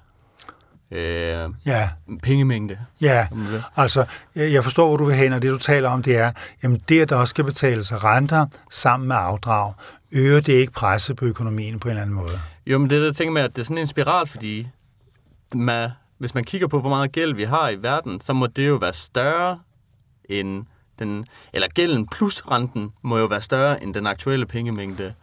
øh, Ja, pengemængde. ja. Altså, jeg forstår, hvor du vil hen, og det du taler om, det er, jamen det, at der også skal betales renter sammen med afdrag, øger det ikke presset på økonomien på en eller anden måde? Jo, men det er det, jeg tænker med, at det er sådan en spiral, fordi man, hvis man kigger på, hvor meget gæld vi har i verden, så må det jo være større end den, eller gælden plus renten må jo være større end den aktuelle pengemængde.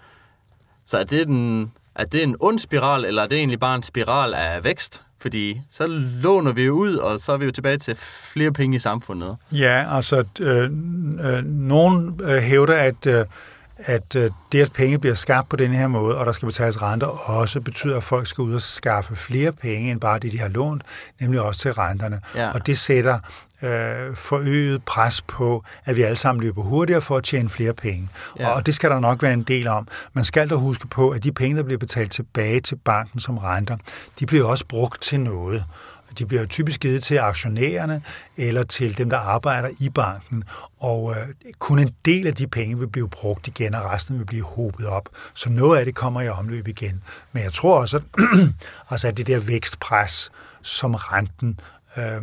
Så er det, den, er det en ond spiral, eller er det egentlig bare en spiral af vækst? Fordi så låner vi jo ud, og så er vi jo tilbage til flere penge i samfundet. Ja, altså, øh, øh, nogen øh, hævder, at, øh, at øh, det, at penge bliver skabt på den her måde, og der skal betales renter, også betyder, at folk skal ud og skaffe flere penge, end bare det, de har lånt, nemlig også til renterne. Ja. Og det sætter øh, forøget pres på, at vi alle sammen løber hurtigere for at tjene flere penge. Ja. Og det skal der nok være en del om. Man skal da huske på, at de penge, der bliver betalt tilbage til banken som renter, de bliver også brugt til noget. De bliver typisk givet til aktionærerne eller til dem, der arbejder i banken, og øh, kun en del af de penge vil blive brugt igen, og resten vil blive hobet op. Så noget af det kommer i omløb igen. Men jeg tror også, at, (clears throat) altså, at det der vækstpres, som renten øh,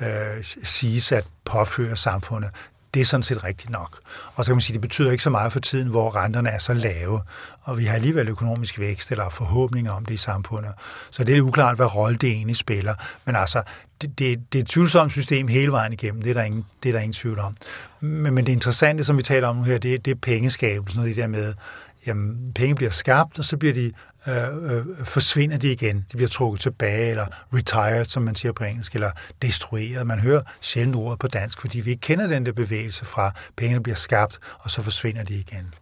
øh, siges at påføre samfundet, det er sådan set rigtigt nok. Og så kan man sige, at det betyder ikke så meget for tiden, hvor renterne er så lave, og vi har alligevel økonomisk vækst eller forhåbninger om det i samfundet. Så det er uklart, hvad rolle det egentlig spiller. Men altså, det, det, det er et tvivlsomt system hele vejen igennem, det er der ingen, det er der ingen tvivl om. Men, men det interessante, som vi taler om nu her, det, det er pengeskabelsen, og det der med, jamen, penge bliver skabt, og så bliver de øh, øh, forsvinder de igen. De bliver trukket tilbage, eller retired, som man siger på engelsk, eller destrueret. Man hører sjældent ordet på dansk, fordi vi ikke kender den der bevægelse fra, pengene bliver skabt, og så forsvinder de igen.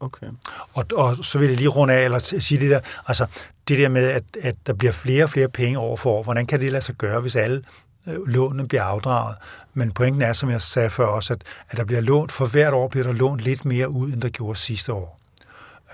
Okay. Og, og så vil jeg lige runde af, eller sige det der, altså det der med, at, at der bliver flere og flere penge over for år. Hvordan kan det lade sig gøre, hvis alle øh, lånene bliver afdraget? Men pointen er, som jeg sagde før også, at, at der bliver lånt, for hvert år bliver der lånt lidt mere ud, end der gjorde sidste år.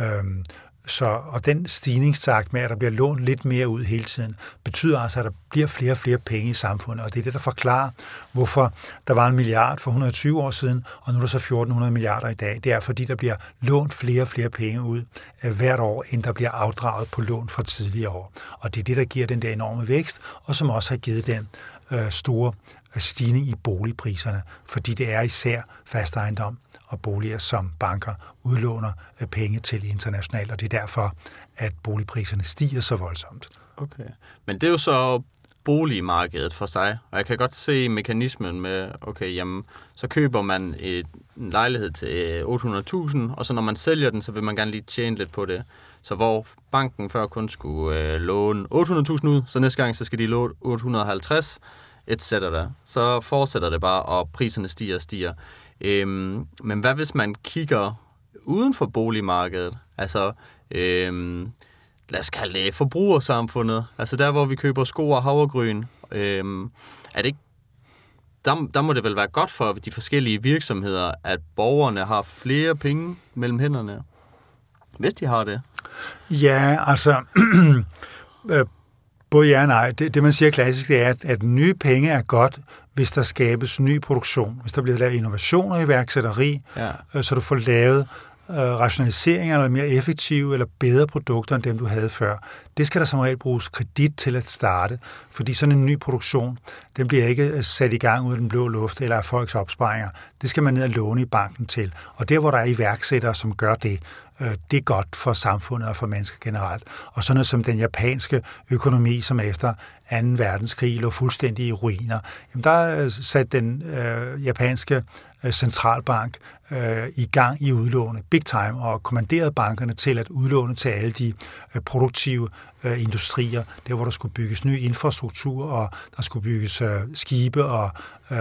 Øhm, så, og den stigningstakt med, at der bliver lånt lidt mere ud hele tiden, betyder altså, at der bliver flere og flere penge i samfundet. Og det er det, der forklarer, hvorfor der var en milliard for 120 år siden, og nu er der så 1400 milliarder i dag. Det er, fordi der bliver lånt flere og flere penge ud øh, hvert år, end der bliver afdraget på lån fra tidligere år. Og det er det, der giver den der enorme vækst, og som også har givet den øh, store stigning i boligpriserne, fordi det er især fast ejendom, og boliger, som banker udlåner øh, penge til internationalt, og det er derfor, at boligpriserne stiger så voldsomt. Okay. Men det er jo så boligmarkedet for sig, og jeg kan godt se mekanismen med, okay, jamen, så køber man et, en lejlighed til øh, 800.000, og så når man sælger den, så vil man gerne lige tjene lidt på det. Så hvor banken før kun skulle øh, låne 800.000 ud, så næste gang så skal de låne 850, etc. Så fortsætter det bare, og priserne stiger og stiger. Øhm, men hvad hvis man kigger uden for boligmarkedet? Altså, øhm, lad os kalde det forbrugersamfundet. Altså der, hvor vi køber sko og havregryn. Øhm, er det ikke der, der må det vel være godt for de forskellige virksomheder, at borgerne har flere penge mellem hænderne, hvis de har det. Ja, altså, (clears throat) øh, både ja og nej. Det, det, man siger klassisk, det er, at, at nye penge er godt, hvis der skabes ny produktion, hvis der bliver lavet innovationer i værksætteri, ja. øh, så du får lavet øh, rationaliseringer eller mere effektive eller bedre produkter end dem, du havde før. Det skal der som regel bruges kredit til at starte, fordi sådan en ny produktion, den bliver ikke øh, sat i gang ud af den blå luft eller af folks opsparinger. Det skal man ned og låne i banken til. Og der, hvor der er iværksættere, som gør det, øh, det er godt for samfundet og for mennesker generelt. Og sådan noget som den japanske økonomi, som efter 2. verdenskrig lå fuldstændig i ruiner, jamen der øh, satte den øh, japanske centralbank øh, i gang i udlåne, big time, og kommanderede bankerne til at udlåne til alle de øh, produktive øh, industrier, der hvor der skulle bygges ny infrastruktur, og der skulle bygges øh, skibe, og øh,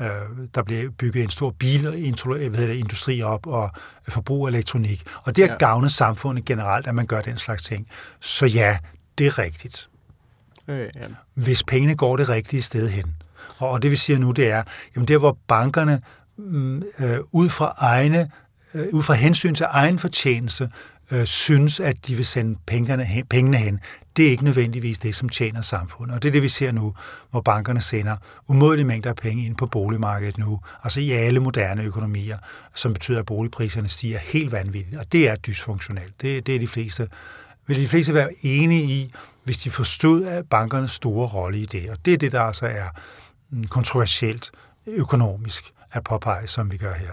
øh, der blev bygget en stor bilindustri op, og øh, forbrug af elektronik. Og det har ja. gavnet samfundet generelt, at man gør den slags ting. Så ja, det er rigtigt. Øh, ja. Hvis pengene går det rigtige sted hen. Og, og det vi siger nu, det er, jamen der hvor bankerne Mm, øh, ud fra egne øh, ud fra hensyn til egen fortjeneste, øh, synes, at de vil sende pengene hen, pengene hen. Det er ikke nødvendigvis det, som tjener samfundet. Og det er det, vi ser nu, hvor bankerne sender umådelige mængder af penge ind på boligmarkedet nu, altså i alle moderne økonomier, som betyder, at boligpriserne stiger helt vanvittigt. Og det er dysfunktionelt. Det, det er de fleste vil de fleste være enige i, hvis de forstod af bankernes store rolle i det. Og det er det, der altså er mm, kontroversielt økonomisk at påpege, som vi gør her.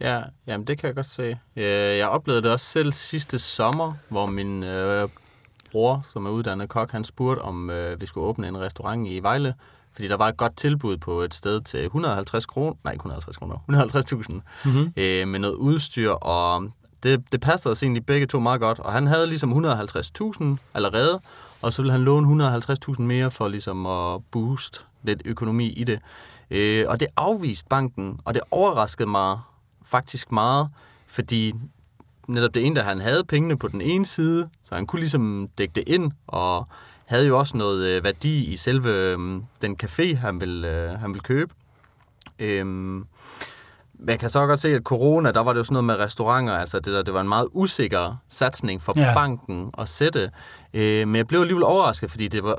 Ja, jamen det kan jeg godt se. Jeg oplevede det også selv sidste sommer, hvor min øh, bror, som er uddannet kok, han spurgte, om øh, vi skulle åbne en restaurant i Vejle, fordi der var et godt tilbud på et sted til 150 kroner, nej, 150 kroner, 150.000, mm-hmm. øh, med noget udstyr, og det, det passede os egentlig begge to meget godt, og han havde ligesom 150.000 allerede, og så ville han låne 150.000 mere for ligesom at booste lidt økonomi i det. Øh, og det afviste banken, og det overraskede mig faktisk meget, fordi netop det ene, der han havde pengene på den ene side, så han kunne ligesom dække det ind, og havde jo også noget øh, værdi i selve øh, den café, han ville, øh, han ville købe. Øh, man kan så godt se, at corona, der var det jo sådan noget med restauranter, altså det, der, det var en meget usikker satsning for ja. banken at sætte. Øh, men jeg blev alligevel overrasket, fordi det var,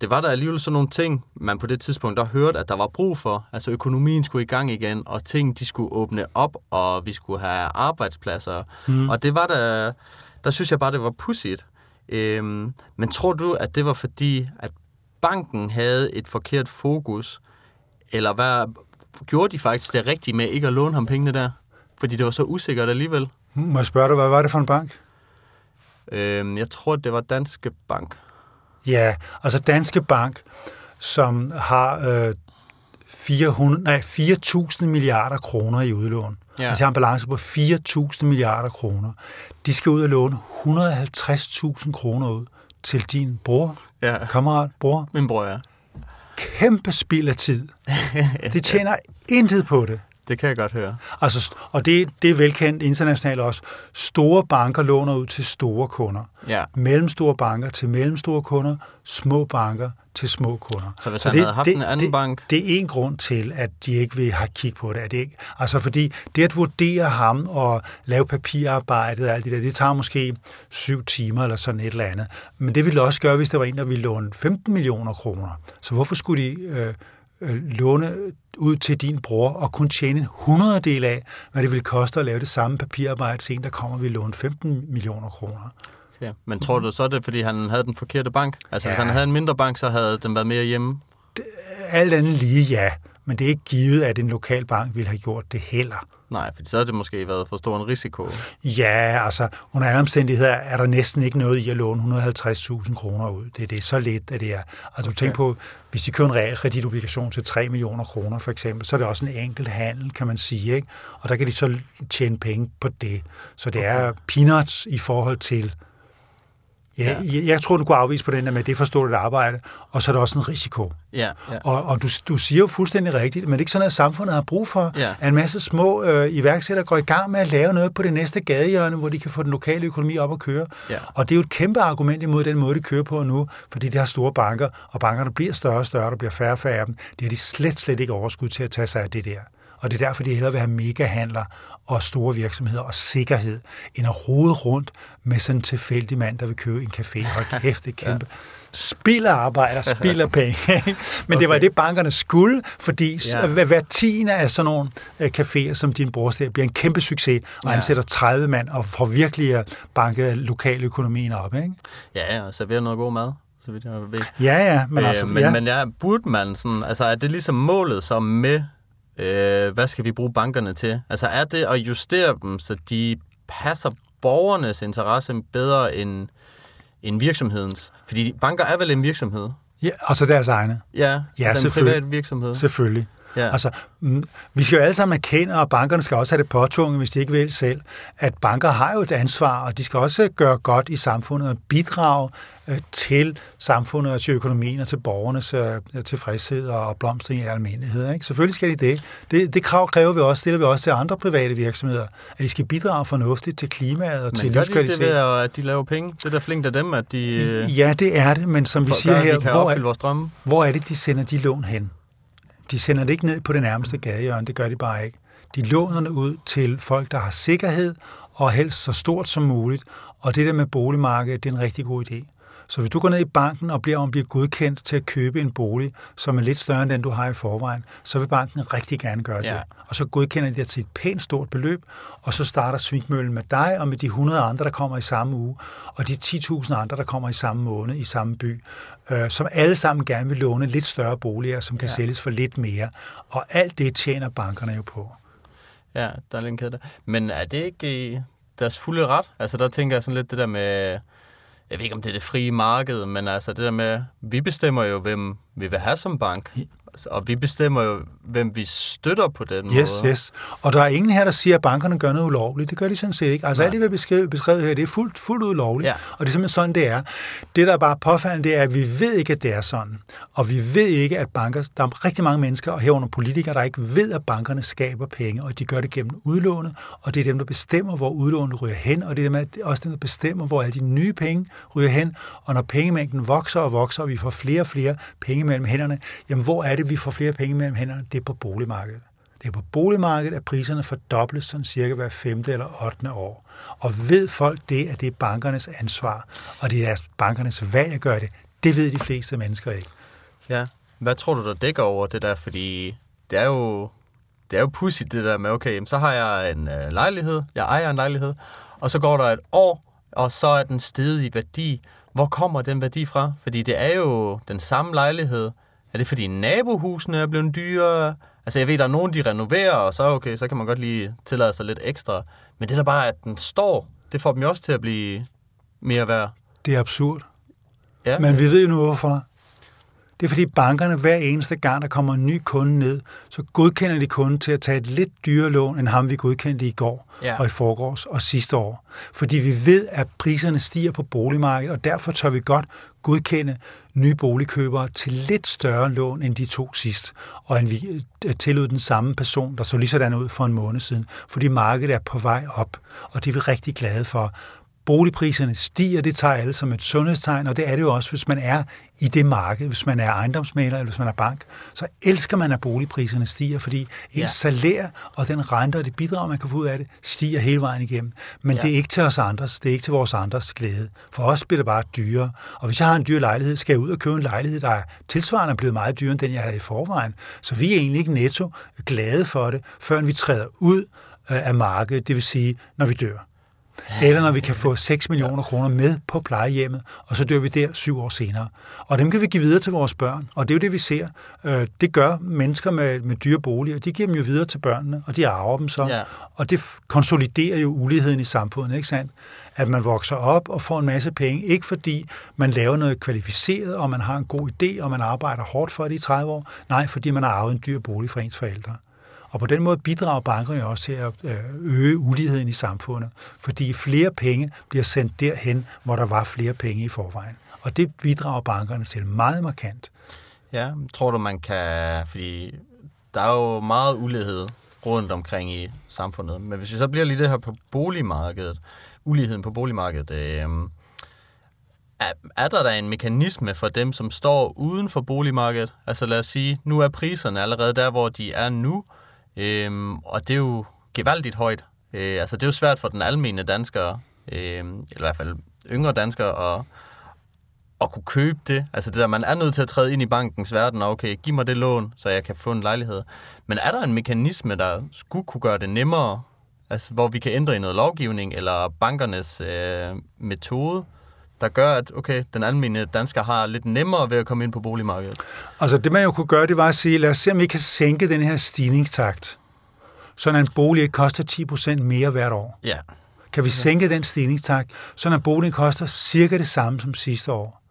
det var der alligevel sådan nogle ting, man på det tidspunkt der hørte, at der var brug for. Altså økonomien skulle i gang igen, og ting de skulle åbne op, og vi skulle have arbejdspladser. Mm. Og det var der, der synes jeg bare, det var pudsigt. Øhm, men tror du, at det var fordi, at banken havde et forkert fokus, eller hvad, gjorde de faktisk det rigtige med ikke at låne ham pengene der? Fordi det var så usikkert alligevel. Må jeg spørge dig, hvad var det for en bank? Øhm, jeg tror, det var Danske Bank. Ja, altså Danske Bank, som har øh, 400, nej, 4.000 milliarder kroner i udlån. Ja. Altså har en balance på 4.000 milliarder kroner. De skal ud og låne 150.000 kroner ud til din bror, ja. kammerat, bror. Min bror, ja. Kæmpe spild af tid. (laughs) De tjener intet på det. Det kan jeg godt høre. Altså, og det, det er velkendt internationalt også. Store banker låner ud til store kunder. Ja. Mellemstore banker til mellemstore kunder. Små banker til små kunder. Så hvis så han det, havde haft det, en anden det, bank... Det er en grund til, at de ikke vil have kig på det. Er det ikke? Altså fordi det at vurdere ham og lave papirarbejdet og alt det der, det tager måske syv timer eller sådan et eller andet. Men det ville også gøre, hvis der var en, der ville låne 15 millioner kroner. Så hvorfor skulle de øh, låne ud til din bror og kun tjene en hundreddel af, hvad det vil koste at lave det samme papirarbejde til en, der kommer vil låne 15 millioner kroner. Okay. Men tror du så, det er, fordi han havde den forkerte bank? Altså, ja. hvis han havde en mindre bank, så havde den været mere hjemme? Det, alt andet lige, ja. Men det er ikke givet, at en lokal bank ville have gjort det heller. Nej, for så havde det måske været for stor en risiko. Ja, altså under andre omstændigheder er der næsten ikke noget i at låne 150.000 kroner ud. Det, det er så lidt, at det er. Altså okay. du tænker på, hvis de kører en realkreditobligation til 3 millioner kroner for eksempel, så er det også en enkelt handel, kan man sige. Ikke? Og der kan de så tjene penge på det. Så det okay. er peanuts i forhold til Ja, ja. Jeg, jeg tror, du kunne afvise på den der med, at det for stort et arbejde, og så er der også en risiko. Ja, ja. Og, og du, du siger jo fuldstændig rigtigt, men det er ikke sådan, at samfundet har brug for, Ja. at en masse små øh, iværksættere går i gang med at lave noget på det næste gadehjørne, hvor de kan få den lokale økonomi op at køre. Ja. Og det er jo et kæmpe argument imod den måde, de kører på nu, fordi de har store banker, og bankerne bliver større og større, der bliver færre og færre af dem. Det har de slet, slet ikke overskud til at tage sig af det der. Og det er derfor, de hellere vil have megahandler og store virksomheder og sikkerhed, end at rode rundt med sådan en tilfældig mand, der vil købe en café. Hold (laughs) kæft, det kæmpe. Spilder arbejder, spilder penge. ikke? Men det var det, bankerne skulle, fordi Ja. ja. hver tiende af sådan nogle øh, caféer, som din bror ser, bliver en kæmpe succes, og Ja. ansætter 30 mand og får virkelig at banke lokaløkonomien op. Ikke? Ja, og servere noget god mad, så vidt jeg ved. Ja, ja, men altså... øh, men, ja. men ja, burde man sådan, altså er det ligesom målet så med, øh, hvad skal vi bruge bankerne til? Altså er det at justere dem, så de passer borgernes interesse bedre end, end virksomhedens? Fordi banker er vel en virksomhed? ja, altså deres egne. Ja, Ja, altså en privat virksomhed. Selvfølgelig. Ja. Altså, mm, vi skal jo alle sammen erkende, og bankerne skal også have det påtvunget, hvis de ikke vil selv, at banker har jo et ansvar, og de skal også gøre godt i samfundet og bidrage øh, til samfundet og til økonomien og til borgernes øh, tilfredshed og blomstring i almindelighed. Ikke? Selvfølgelig skal de det. det. Det krav kræver vi også, stiller vi også til andre private virksomheder, at de skal bidrage fornuftigt til klimaet og til Men gør de det livskvalitet. ved, at de laver penge? Det er da flinkt af dem, at de Ja, det er det, men som vi siger her, hvor er, vores drømme. hvor er det, de sender de lån hen? De sender det ikke ned på det nærmeste gadehjørne, det gør de bare ikke. De låner det ud til folk, der har sikkerhed, og helst så stort som muligt. Og det der med boligmarkedet, det er en rigtig god idé. Så hvis du går ned i banken og bliver om bliver godkendt til at købe en bolig, som er lidt større end den, du har i forvejen, så vil banken rigtig gerne gøre det. Ja. Og så godkender de dig til et pænt stort beløb, og så starter svingmøllen med dig og med de 100 andre, der kommer i samme uge, og de 10.000 andre, der kommer i samme måned i samme by, øh, som alle sammen gerne vil låne lidt større boliger, som kan ja. sælges for lidt mere. Og alt det tjener bankerne jo på. Ja, der er lidt kæde der. Men er det ikke i deres fulde ret? Altså, der tænker jeg sådan lidt det der med... Jeg ved ikke, om det er det frie marked, men altså det der med, vi bestemmer jo, hvem vi vil have som bank. Og vi bestemmer jo, hvem vi støtter på den Yes, måde. yes. Og der er ingen her, der siger, at bankerne gør noget ulovligt. Det gør de sådan set ikke. Altså Nej. alt det, vi beskrevet, beskrevet her, det er fuldt, fuldt ud lovligt. Ja. Og det er simpelthen sådan, det er. Det, der er bare påfaldende, det er, at vi ved ikke, at det er sådan. Og vi ved ikke, at banker... Der er rigtig mange mennesker, og herunder politikere, der ikke ved, at bankerne skaber penge, og de gør det gennem udlånet, og det er dem, der bestemmer, hvor udlånet ryger hen, og det er dem, der- også dem, der bestemmer, hvor alle de nye penge ryger hen. Og når pengemængden vokser og vokser, og vi får flere og flere penge mellem hænderne, jamen hvor er det, vi får flere penge mellem hænderne? Det er på boligmarkedet. Det er på boligmarkedet, at priserne fordobles sådan cirka hver femte eller 8. år. Og ved folk det, at det er bankernes ansvar, og det er deres bankernes valg at gøre det, Det ved de fleste mennesker ikke. Ja. Hvad tror du, der dækker over det der? Fordi det er jo, det er jo pudsigt det der med, okay, jamen, så har jeg en øh, lejlighed, jeg ejer en lejlighed, og så går der et år, og så er den steget i værdi. Hvor kommer den værdi fra? Fordi det er jo den samme lejlighed. Er det fordi nabohusene er blevet dyrere? Altså jeg ved, der er nogen, de renoverer, og så okay, så kan man godt lige tillade sig lidt ekstra. Men det der bare, at den står, det får dem jo også til at blive mere værd. Det er absurd. Ja. Men vi ved jo nu hvorfor. Det er fordi bankerne hver eneste gang, der kommer en ny kunde ned, så godkender de kunden til at tage et lidt dyrere lån, end ham vi godkendte i går Ja. og i forgårs og sidste år. Fordi vi ved, at priserne stiger på boligmarkedet, og derfor tør vi godt godkende nye boligkøbere til lidt større lån end de to sidst, og end vi øh, tillod den samme person, der så lige sådan ud for en måned siden, fordi markedet er på vej op, og det er vi rigtig glade for. Boligpriserne stiger, det tager alle som et sundhedstegn, og det er det jo også, hvis man er i det marked, hvis man er ejendomsmaler eller hvis man er bank, så elsker man, at boligpriserne stiger, fordi ens Ja. salær og den rente og det bidrag, man kan få ud af det, stiger hele vejen igennem. Men Ja. det er ikke til os andres, det er ikke til vores andres glæde. For os bliver det bare dyrere. Og hvis jeg har en dyr lejlighed, skal jeg ud og købe en lejlighed, der er tilsvarende blevet meget dyrere, end den jeg havde i forvejen. Så vi er egentlig ikke netto glade for det, før vi træder ud øh, af markedet, det vil sige, når vi dør. Eller når vi kan få 6 millioner kroner med på plejehjemmet, og så dør vi der syv år senere. Og dem kan vi give videre til vores børn, og det er jo det, vi ser. Øh, Det gør mennesker med, med dyre boliger. De giver dem jo videre til børnene, og de arver dem så. Ja. Og det konsoliderer jo uligheden i samfundet, ikke sandt? At man vokser op og får en masse penge, ikke fordi man laver noget kvalificeret, og man har en god idé, og man arbejder hårdt for det i 30 år. Nej, fordi man har arvet en dyr bolig fra ens forældre. Og på den måde bidrager bankerne også til at øh, øge uligheden i samfundet, fordi flere penge bliver sendt derhen, hvor der var flere penge i forvejen. Og det bidrager bankerne til meget markant. Ja, tror du, man kan... Fordi der er jo meget ulighed rundt omkring i samfundet. Men hvis vi så bliver lige det her på boligmarkedet, uligheden på boligmarkedet, øh, er, er der da en mekanisme for dem, som står uden for boligmarkedet? Altså lad os sige, nu er priserne allerede der, hvor de er nu, øh, og det er jo gevaldigt højt. Øh, altså det er jo svært for den almene dansker, øh, eller i hvert fald yngre danskere, at, at kunne købe det. Altså det der, man er nødt til at træde ind i bankens verden, og okay, giv mig det lån, så jeg kan få en lejlighed. Men er der en mekanisme, der skulle kunne gøre det nemmere, altså hvor vi kan ændre i noget lovgivning, eller bankernes øh, metode, der gør, at okay, den almindelige dansker har lidt nemmere ved at komme ind på boligmarkedet? Altså det man jo kunne gøre, det var at sige, lad os se, om vi kan sænke den her stigningstakt, så en bolig ikke koster 10% mere hvert år. Ja. Kan vi sænke den stigningstakt, så en bolig koster cirka det samme som sidste år.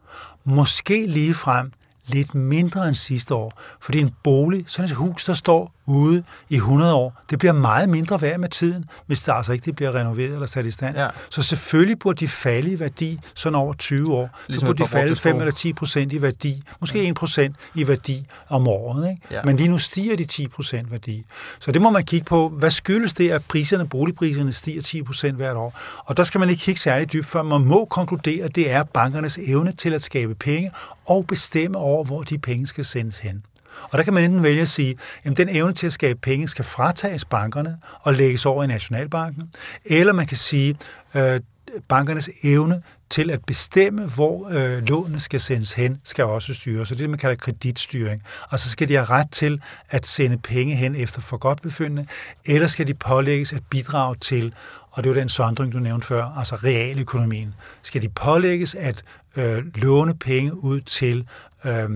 Måske lige frem lidt mindre end sidste år, fordi en bolig, sådan et hus, der står ude i 100 år, det bliver meget mindre værd med tiden, hvis det altså ikke det bliver renoveret eller sat i stand. Ja. Så selvfølgelig burde de falde i værdi sådan over 20 år. Ligesom så burde de falde til 5 to. eller 10 procent i værdi, måske 1 procent i værdi om året. Ikke? Ja. Men lige nu stiger de 10 procent værdi. Så det må man kigge på. Hvad skyldes det, at priserne, boligpriserne stiger 10 procent hvert år? Og der skal man ikke kigge særlig dybt, før man må konkludere, at det er bankernes evne til at skabe penge og bestemme over, hvor de penge skal sendes hen. Og der kan man enten vælge at sige, at den evne til at skabe penge skal fratages bankerne og lægges over i Nationalbanken, eller man kan sige, at bankernes evne til at bestemme, hvor øh, lånene skal sendes hen, skal også styres. Så det, er det, man kalder kreditstyring. Og så skal de have ret til at sende penge hen efter for godt befindende, eller skal de pålægges at bidrage til, og det var den sondring, du nævnte før, altså realøkonomien. Skal de pålægges at øh, låne penge ud til øh,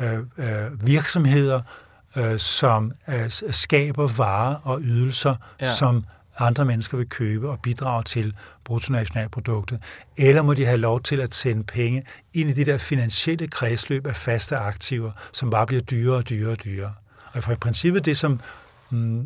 øh, øh, virksomheder, øh, som øh, skaber varer og ydelser, Ja. som andre mennesker vil købe og bidrage til bruttonationalproduktet? Eller må de have lov til at sende penge ind i det der finansielle kredsløb af faste aktiver, som bare bliver dyrere og dyrere og dyrere? Og for i princippet det, som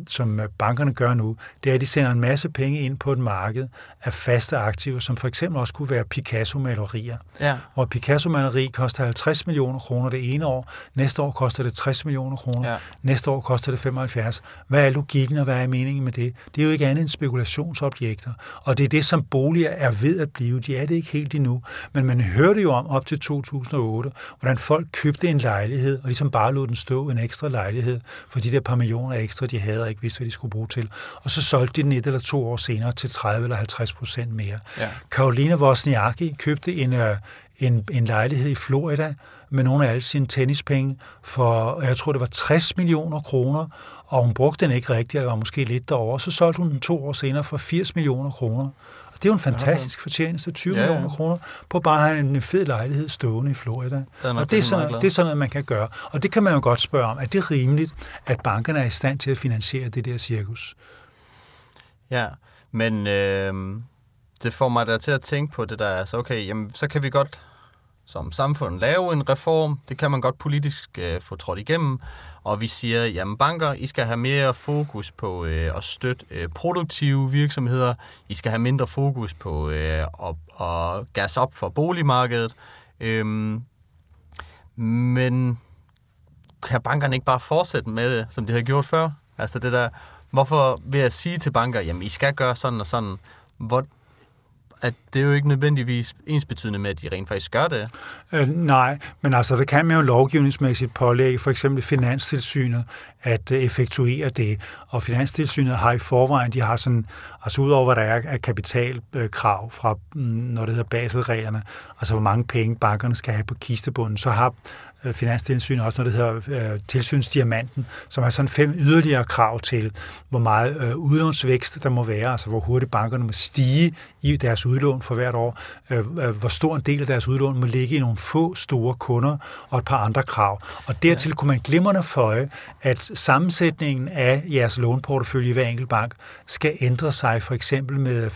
som øh, bankerne gør nu, det er, at de sender en masse penge ind på et marked af faste aktiver, som for eksempel også kunne være Picasso-malerier. Ja. Og Picasso-maleri koster 50 millioner kroner det ene år, næste år koster det 60 millioner kroner, ja. næste år koster det 75. Hvad er logikken, og hvad er meningen med det? Det er jo ikke andet end spekulationsobjekter, og det er det, som boliger er ved at blive. De er det ikke helt endnu, men man hørte jo om op til 2008, hvordan folk købte en lejlighed, og ligesom bare lod den stå en ekstra lejlighed, for de der par millioner ekstra, de havde og ikke vidste, hvad de skulle bruge til. Og så solgte de den et eller to år senere til 30 eller 50 procent mere. Ja. Karolina Wozniacki købte en, øh, en, en lejlighed i Florida med nogle af alle sine tennispenge for, jeg tror det var 60 millioner kroner, og hun brugte den ikke rigtigt, eller var måske lidt derovre. Så solgte hun den to år senere for 80 millioner kroner. Og det er jo en fantastisk fortjeneste, 20 ja, ja. millioner kroner, på bare at have en fed lejlighed stående i Florida. og det er, sådan, det er sådan noget, man kan gøre. Og det kan man jo godt spørge om. Er det rimeligt, at bankerne er i stand til at finansiere det der cirkus? Ja, men øh, det får mig da til at tænke på det der, altså okay, jamen, så kan vi godt som samfund lave en reform, det kan man godt politisk øh, få trådt igennem, og vi siger, jamen banker, I skal have mere fokus på øh, at støtte øh, produktive virksomheder, I skal have mindre fokus på øh, at, at gas op for boligmarkedet, øhm, men kan bankerne ikke bare fortsætte med det, som de har gjort før? Altså det der, hvorfor vil jeg sige til banker, jamen I skal gøre sådan og sådan, hvor, at det er jo ikke nødvendigvis ensbetydende med, at de rent faktisk gør det. Øh, nej, men altså, der kan man jo lovgivningsmæssigt pålægge for eksempel Finanstilsynet at øh, effektuere det. Og Finanstilsynet har i forvejen, de har sådan, altså udover hvad der er af kapitalkrav fra, mm, når det hedder Baselreglerne, altså hvor mange penge bankerne skal have på kistebunden, så har øh, Finanstilsynet også noget, der hedder øh, tilsynsdiamanten, som er sådan fem yderligere krav til, hvor meget øh, udlånsvækst der må være, altså hvor hurtigt bankerne må stige i deres udlån for hvert år, øh, øh, hvor stor en del af deres udlån må ligge i nogle få store kunder og et par andre krav. Og dertil ja. kunne man glimrende føje, at sammensætningen af jeres lånportefølje i hver enkelt bank skal ændre sig for eksempel med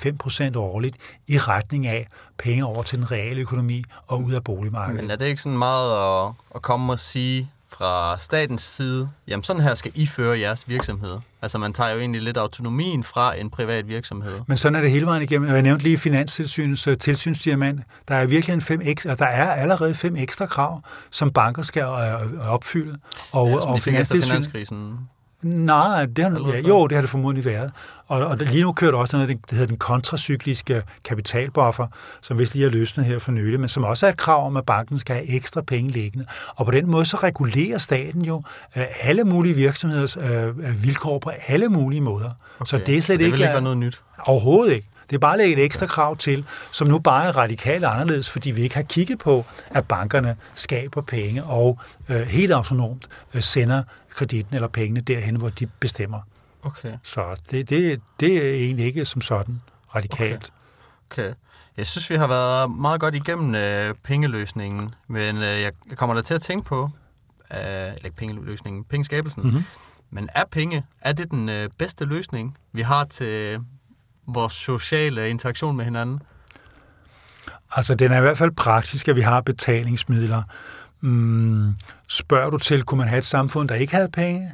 5% årligt i retning af penge over til den reale økonomi og ud af boligmarkedet. Men er det ikke sådan meget at, at komme og sige fra statens side, jamen sådan her skal I føre jeres virksomhed? Altså man tager jo egentlig lidt autonomien fra en privat virksomhed. Men sådan er det hele vejen igennem. Jeg nævnte lige Finanstilsynets øh, tilsynsdiamant. Der er virkelig en fem ekstra, der er allerede fem ekstra krav, som banker skal øh, opfylde. Og, ja, og Finanstilsynet- finanskrisen. Nej, det har, ja, jo, det har det formodentlig været. Og, og lige nu kører der også noget, der hedder den kontracykliske kapitalbuffer, som vist lige er løsnet her for nylig, men som også er et krav om, at banken skal have ekstra penge liggende. Og på den måde så regulerer staten jo øh, alle mulige virksomheders øh, vilkår på alle mulige måder. Okay. Så det er slet så det ikke, vil ikke være noget nyt. Overhovedet ikke. Det er bare at lægge et ekstra krav til, som nu bare er radikalt anderledes, fordi vi ikke har kigget på, at bankerne skaber penge og øh, helt autonomt øh, sender kreditten eller pengene derhen, hvor de bestemmer. Okay. Så det, det, det er egentlig ikke som sådan radikalt. Okay. Jeg synes, vi har været meget godt igennem øh, pengeløsningen, men øh, jeg kommer da til at tænke på, øh, eller ikke pengeløsningen, pengeskabelsen. Mhm. Mm-hmm. Men er penge, er det den øh, bedste løsning, vi har til vores sociale interaktion med hinanden? Altså, den er i hvert fald praktisk, at vi har betalingsmidler. Mm, spørger du til, kunne man have et samfund, der ikke havde penge?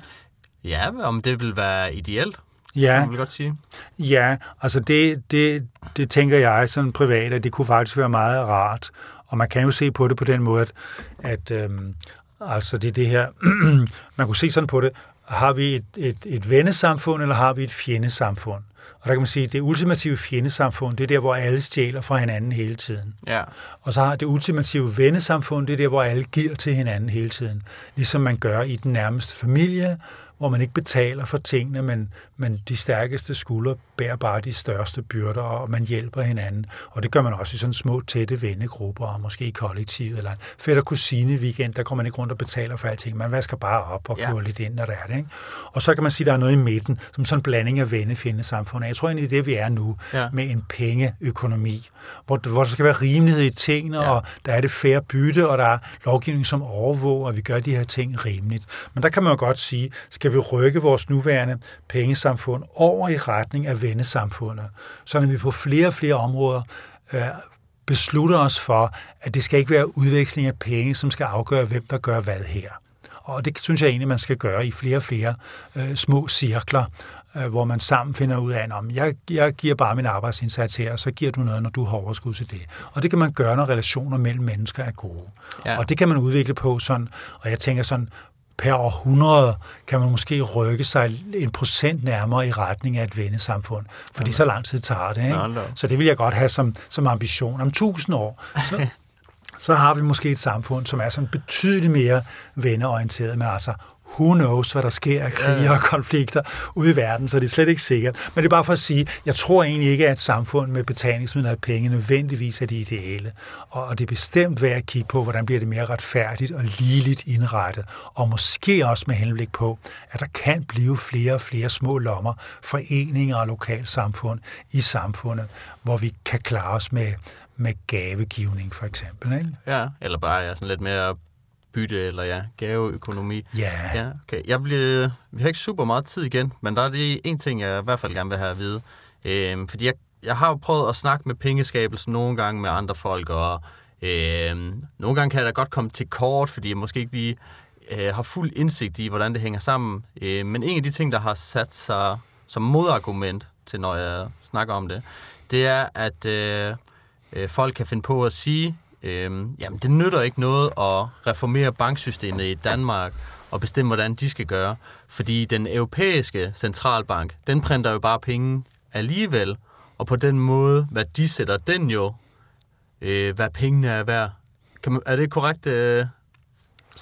Ja, om det vil være ideelt, Ja, kan man godt sige. Ja, altså det, det, det tænker jeg sådan privat, at det kunne faktisk være meget rart. Og man kan jo se på det på den måde, at, at øhm, altså det det her, (clears throat) man kunne se sådan på det, har vi et, et, et vennesamfund, eller har vi et fjendesamfund? Og der kan man sige, at det ultimative fjendesamfund, det er der, hvor alle stjæler fra hinanden hele tiden. Ja. Og så har det ultimative vennesamfund, det er der, hvor alle giver til hinanden hele tiden. Ligesom man gør i den nærmeste familie, hvor man ikke betaler for tingene, men, men de stærkeste skuldre bærer bare de største byrder, og man hjælper hinanden. Og det gør man også i sådan små, tætte vennegrupper, og måske i kollektivet, eller en fætter kusine weekend, der går man ikke rundt og betaler for alting. Man vasker bare op og Ja. kører lidt ind, når der er det. Ikke? Og så kan man sige, at der er noget i midten, som sådan en blanding af vennefjende samfund. Jeg tror egentlig, det er det, vi er nu, Ja. med en pengeøkonomi, hvor, hvor der skal være rimelighed i tingene, Ja. ja. og der er det færre bytte, og der er lovgivning, som overvåger, at vi gør de her ting rimeligt. Men der kan man jo godt sige, skal vi rykke vores nuværende pengesamfund over i retning af vennesamfundet, så vi på flere og flere områder øh, beslutter os for, at det skal ikke være udveksling af penge, som skal afgøre, hvem der gør hvad her. Og det synes jeg egentlig, man skal gøre i flere og flere øh, små cirkler, øh, hvor man sammen finder ud af, at jeg, jeg giver bare min arbejdsindsats her, og så giver du noget, når du har overskud til det. Og det kan man gøre, når relationer mellem mennesker er gode. Ja. Og det kan man udvikle på sådan, og jeg tænker sådan, per århundrede kan man måske rykke sig en procent nærmere i retning af et vennesamfund. Fordi så lang tid tager det. Ikke? Så det vil jeg godt have som, som ambition. Om tusind år, så, (laughs) så har vi måske et samfund, som er sådan betydeligt mere venneorienteret, men altså who knows, hvad der sker af krige ja. og konflikter ude i verden, så det er slet ikke sikkert. Men det er bare for at sige, jeg tror egentlig ikke, at et samfund med betalingsmidler og penge nødvendigvis er det ideale. Og det er bestemt værd at kigge på, hvordan bliver det mere retfærdigt og ligeligt indrettet, og måske også med henblik på, at der kan blive flere og flere små lommer, foreninger og lokalsamfund i samfundet, hvor vi kan klare os med, med gavegivning for eksempel. Ikke? Ja, eller bare ja, sådan lidt mere bytte eller ja, gaveøkonomi. Ja. ja okay. jeg bliver, vi har ikke super meget tid igen, men der er det en ting, jeg i hvert fald gerne vil have at vide. Øhm, fordi jeg, jeg har jo prøvet at snakke med pengeskabelsen nogle gange med andre folk, og øhm, nogle gange kan jeg da godt komme til kort, fordi jeg måske ikke lige øh, har fuld indsigt i, hvordan det hænger sammen. Øh, men en af de ting, der har sat sig som modargument til, når jeg snakker om det, det er, at øh, øh, folk kan finde på at sige, øh, jamen det nytter ikke noget at reformere banksystemet i Danmark og bestemme, hvordan de skal gøre. Fordi den europæiske centralbank, den printer jo bare penge alligevel, og på den måde, hvad de sætter den jo, øh, hvad pengene er værd. Kan man, er det korrekt? Øh,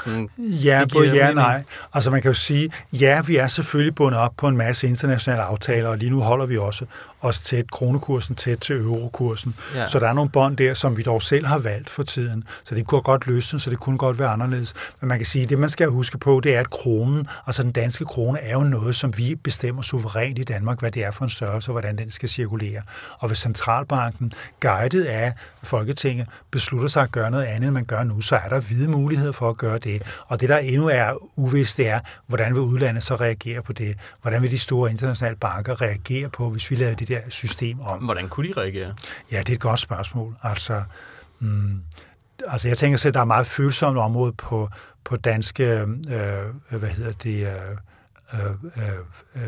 sådan, ja, både ja og nej. Altså man kan jo sige, ja, vi er selvfølgelig bundet op på en masse internationale aftaler, og lige nu holder vi også os tæt, kronekursen tæt til eurokursen. Ja. Så der er nogle bånd der, som vi dog selv har valgt for tiden. Så det kunne godt løsne, så det kunne godt være anderledes. Men man kan sige, det man skal huske på, det er, at kronen, altså den danske krone, er jo noget, som vi bestemmer suverænt i Danmark, hvad det er for en størrelse, og hvordan den skal cirkulere. Og hvis centralbanken, guidet af Folketinget, beslutter sig at gøre noget andet, end man gør nu, så er der hvide muligheder for at gøre det. Og det, der endnu er uvist, det er, hvordan vil udlandet så reagere på det? Hvordan vil de store internationale banker reagere på, hvis vi lader det der system om? Hvordan kunne de reagere? Ja, det er et godt spørgsmål. Altså, mm, altså jeg tænker at der er meget følsomt område på, på danske, øh, hvad hedder det, øh, øh, øh,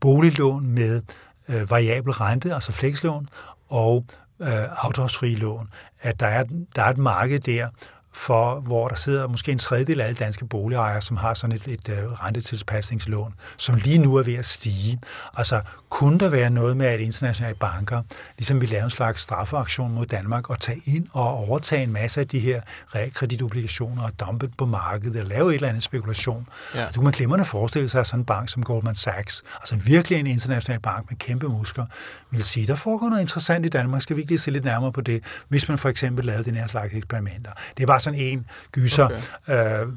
boliglån med øh, variabel rente, altså flekslån, og øh, afdragsfri lån, at der er, der er et marked der, for, hvor der sidder måske en tredjedel af alle danske boligejere, som har sådan et, et, et uh, rentetilpasningslån, som lige nu er ved at stige. Altså, kunne der være noget med, at internationale banker, ligesom vi laver en slags straffeaktion mod Danmark, og tage ind og overtage en masse af de her realkreditobligationer og dumpe på markedet, eller lave et eller andet spekulation. Ja. Altså, du kan glemmerne forestille sig, at sådan en bank som Goldman Sachs, altså virkelig en international bank med kæmpe muskler, vil sige, der foregår noget interessant i Danmark, skal vi ikke lige se lidt nærmere på det, hvis man for eksempel lavede den her slags eksperimenter. Det er bare sådan en gyser okay. øh,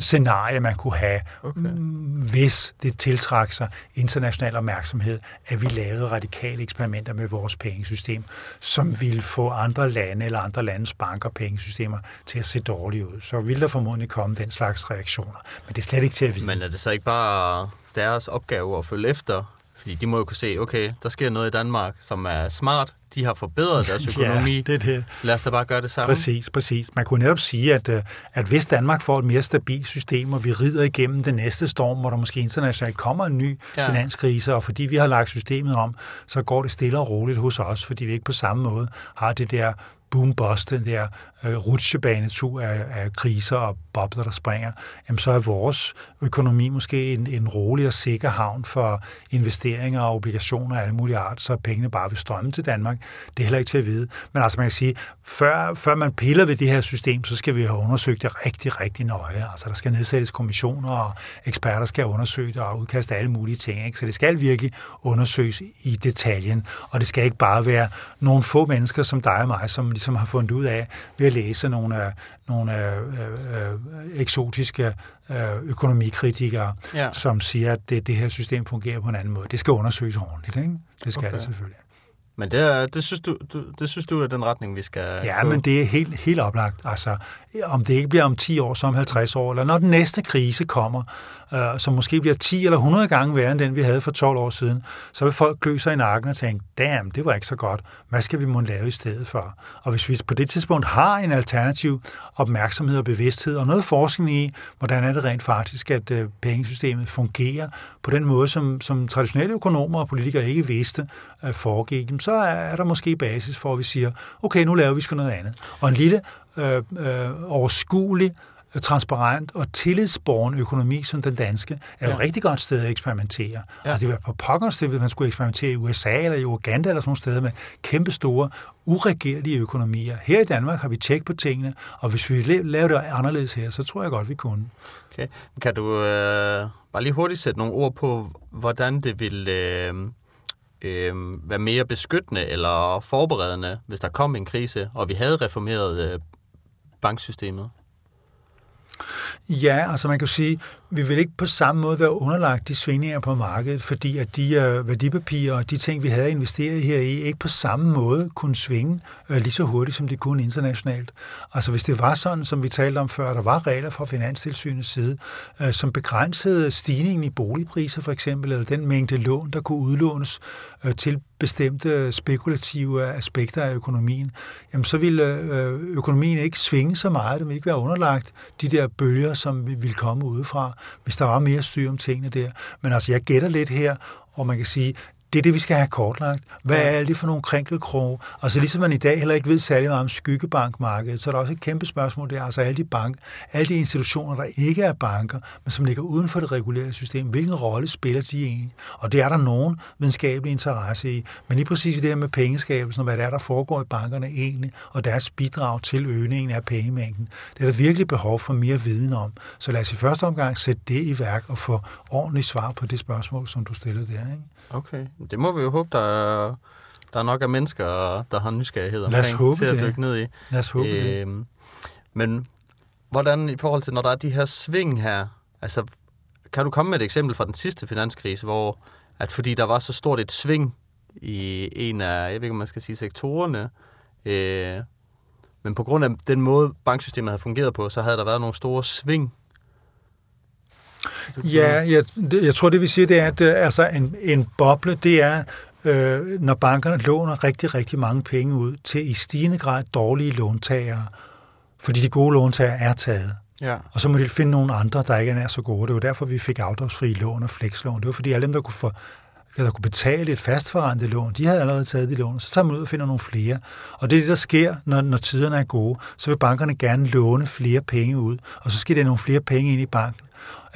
scenarie, man kunne have, okay. hvis det tiltrækker sig international opmærksomhed, at vi lavede radikale eksperimenter med vores pengesystem, som ville få andre lande eller andre landes banker og pengesystemer til at se dårligt ud. Så ville der formodentlig komme den slags reaktioner. Men det er slet ikke til at vide. Men er det så ikke bare deres opgave at følge efter fordi de må jo kunne se, okay, der sker noget i Danmark, som er smart. De har forbedret deres (laughs) økonomi. ja, det er det. Lad os da bare gøre det samme. Præcis, præcis. Man kunne netop sige, at, øh, at hvis Danmark får et mere stabilt system, og vi rider igennem den næste storm, hvor der måske internationalt kommer en ny ja. finanskrise, og fordi vi har lagt systemet om, så går det stille og roligt hos os, fordi vi ikke på samme måde har det der boom-bust, den der øh, rutsjebanetur af, af kriser og bobler, der springer, jamen så er vores økonomi måske en, en rolig og sikker havn for investeringer og obligationer af alle mulige art, så pengene bare vil strømme til Danmark. Det er heller ikke til at vide. Men altså man kan sige, før, før man piller ved det her system, så skal vi have undersøgt det rigtig, rigtig nøje. Altså der skal nedsættes kommissioner, og eksperter skal undersøge det og udkaste alle mulige ting. Ikke? Så det skal virkelig undersøges i detaljen, og det skal ikke bare være nogle få mennesker som dig og mig, som ligesom har fundet ud af ved at læse nogle, nogle øh, øh, eksotiske øh, økonomikritikere, ja. som siger, at det, det her system fungerer på en anden måde. Det skal undersøges ordentligt, ikke? Det skal okay. det selvfølgelig. Men det, er, det, synes du, du, det synes du er den retning, vi skal Ja, gå. men det er helt, helt oplagt. Altså, om det ikke bliver om 10 år, så om 50 år, eller når den næste krise kommer, øh, som måske bliver 10 eller 100 gange værre end den, vi havde for 12 år siden, så vil folk klø sig i nakken og tænke, damn, det var ikke så godt. Hvad skal vi må lave i stedet for? Og hvis vi på det tidspunkt har en alternativ opmærksomhed og bevidsthed, og noget forskning i, hvordan er det rent faktisk, at øh, pengesystemet fungerer på den måde, som, som traditionelle økonomer og politikere ikke vidste øh, foregik, så er der måske basis for, at vi siger, okay, nu laver vi sgu noget andet. Og en lille øh, øh, overskuelig øh, transparent og tillidsborgen økonomi som den danske, er jo et rigtig godt sted at eksperimentere. Ja. Altså det var på pokker sted, hvis man skulle eksperimentere i USA eller i Uganda eller sådan nogle steder med kæmpe store, uregerlige økonomier. Her i Danmark har vi tjek på tingene, og hvis vi lavede det anderledes her, så tror jeg godt, vi kunne. Okay. Kan du øh, bare lige hurtigt sætte nogle ord på, hvordan det vil øh, øh, være mere beskyttende eller forberedende, hvis der kom en krise, og vi havde reformeret øh, banksystemet? Ja, altså man kan sige, vi vil ikke på samme måde være underlagt de svingninger på markedet, fordi at de uh, værdipapirer og de ting, vi havde investeret her i, ikke på samme måde kunne svinge uh, lige så hurtigt, som de kunne internationalt. Altså hvis det var sådan, som vi talte om før, der var regler fra Finanstilsynets side, uh, som begrænsede stigningen i boligpriser for eksempel, eller den mængde lån, der kunne udlånes uh, til bestemte spekulative aspekter af økonomien, jamen så ville økonomien ikke svinge så meget, den ville ikke være underlagt de der bølger, som ville komme udefra hvis der var mere styr om tingene der. Men altså, jeg gætter lidt her, og man kan sige, det er det, vi skal have kortlagt. Hvad er alle det for nogle krænkelkroge? Altså ligesom man i dag heller ikke ved særlig meget om skyggebankmarkedet, så er der også et kæmpe spørgsmål der. Altså alle de, bank, alle de institutioner, der ikke er banker, men som ligger uden for det regulære system, hvilken rolle spiller de egentlig? Og det er der nogen videnskabelige interesse i. Men lige præcis det her med pengeskabelsen, og hvad det er, der foregår i bankerne egentlig, og deres bidrag til øgningen af pengemængden, det er der virkelig behov for mere viden om. Så lad os i første omgang sætte det i værk og få ordentligt svar på det spørgsmål, som du stillede der. Ikke? Okay, det må vi jo håbe, der er, der er nok af mennesker, der har nysgerrighed omkring håbe til at dykke ned i. Lad os håbe øh, det. Øhm, men hvordan i forhold til, når der er de her sving her, altså kan du komme med et eksempel fra den sidste finanskrise, hvor at fordi der var så stort et sving i en af, jeg ved ikke, om man skal sige sektorerne, øh, men på grund af den måde, banksystemet havde fungeret på, så havde der været nogle store sving Ja, jeg, jeg tror, det vi siger, det er, at øh, altså, en, en boble, det er, øh, når bankerne låner rigtig, rigtig mange penge ud til i stigende grad dårlige låntagere, fordi de gode låntagere er taget. Ja. Og så må de finde nogle andre, der ikke er så gode. Det var derfor, vi fik afdragsfri lån og flekslån. Det var fordi alle dem, der kunne, få, der kunne betale et fastforrentet lån, de havde allerede taget de lån. Så tager man ud og finder nogle flere. Og det er det, der sker, når, når tiderne er gode. Så vil bankerne gerne låne flere penge ud, og så skal der nogle flere penge ind i banken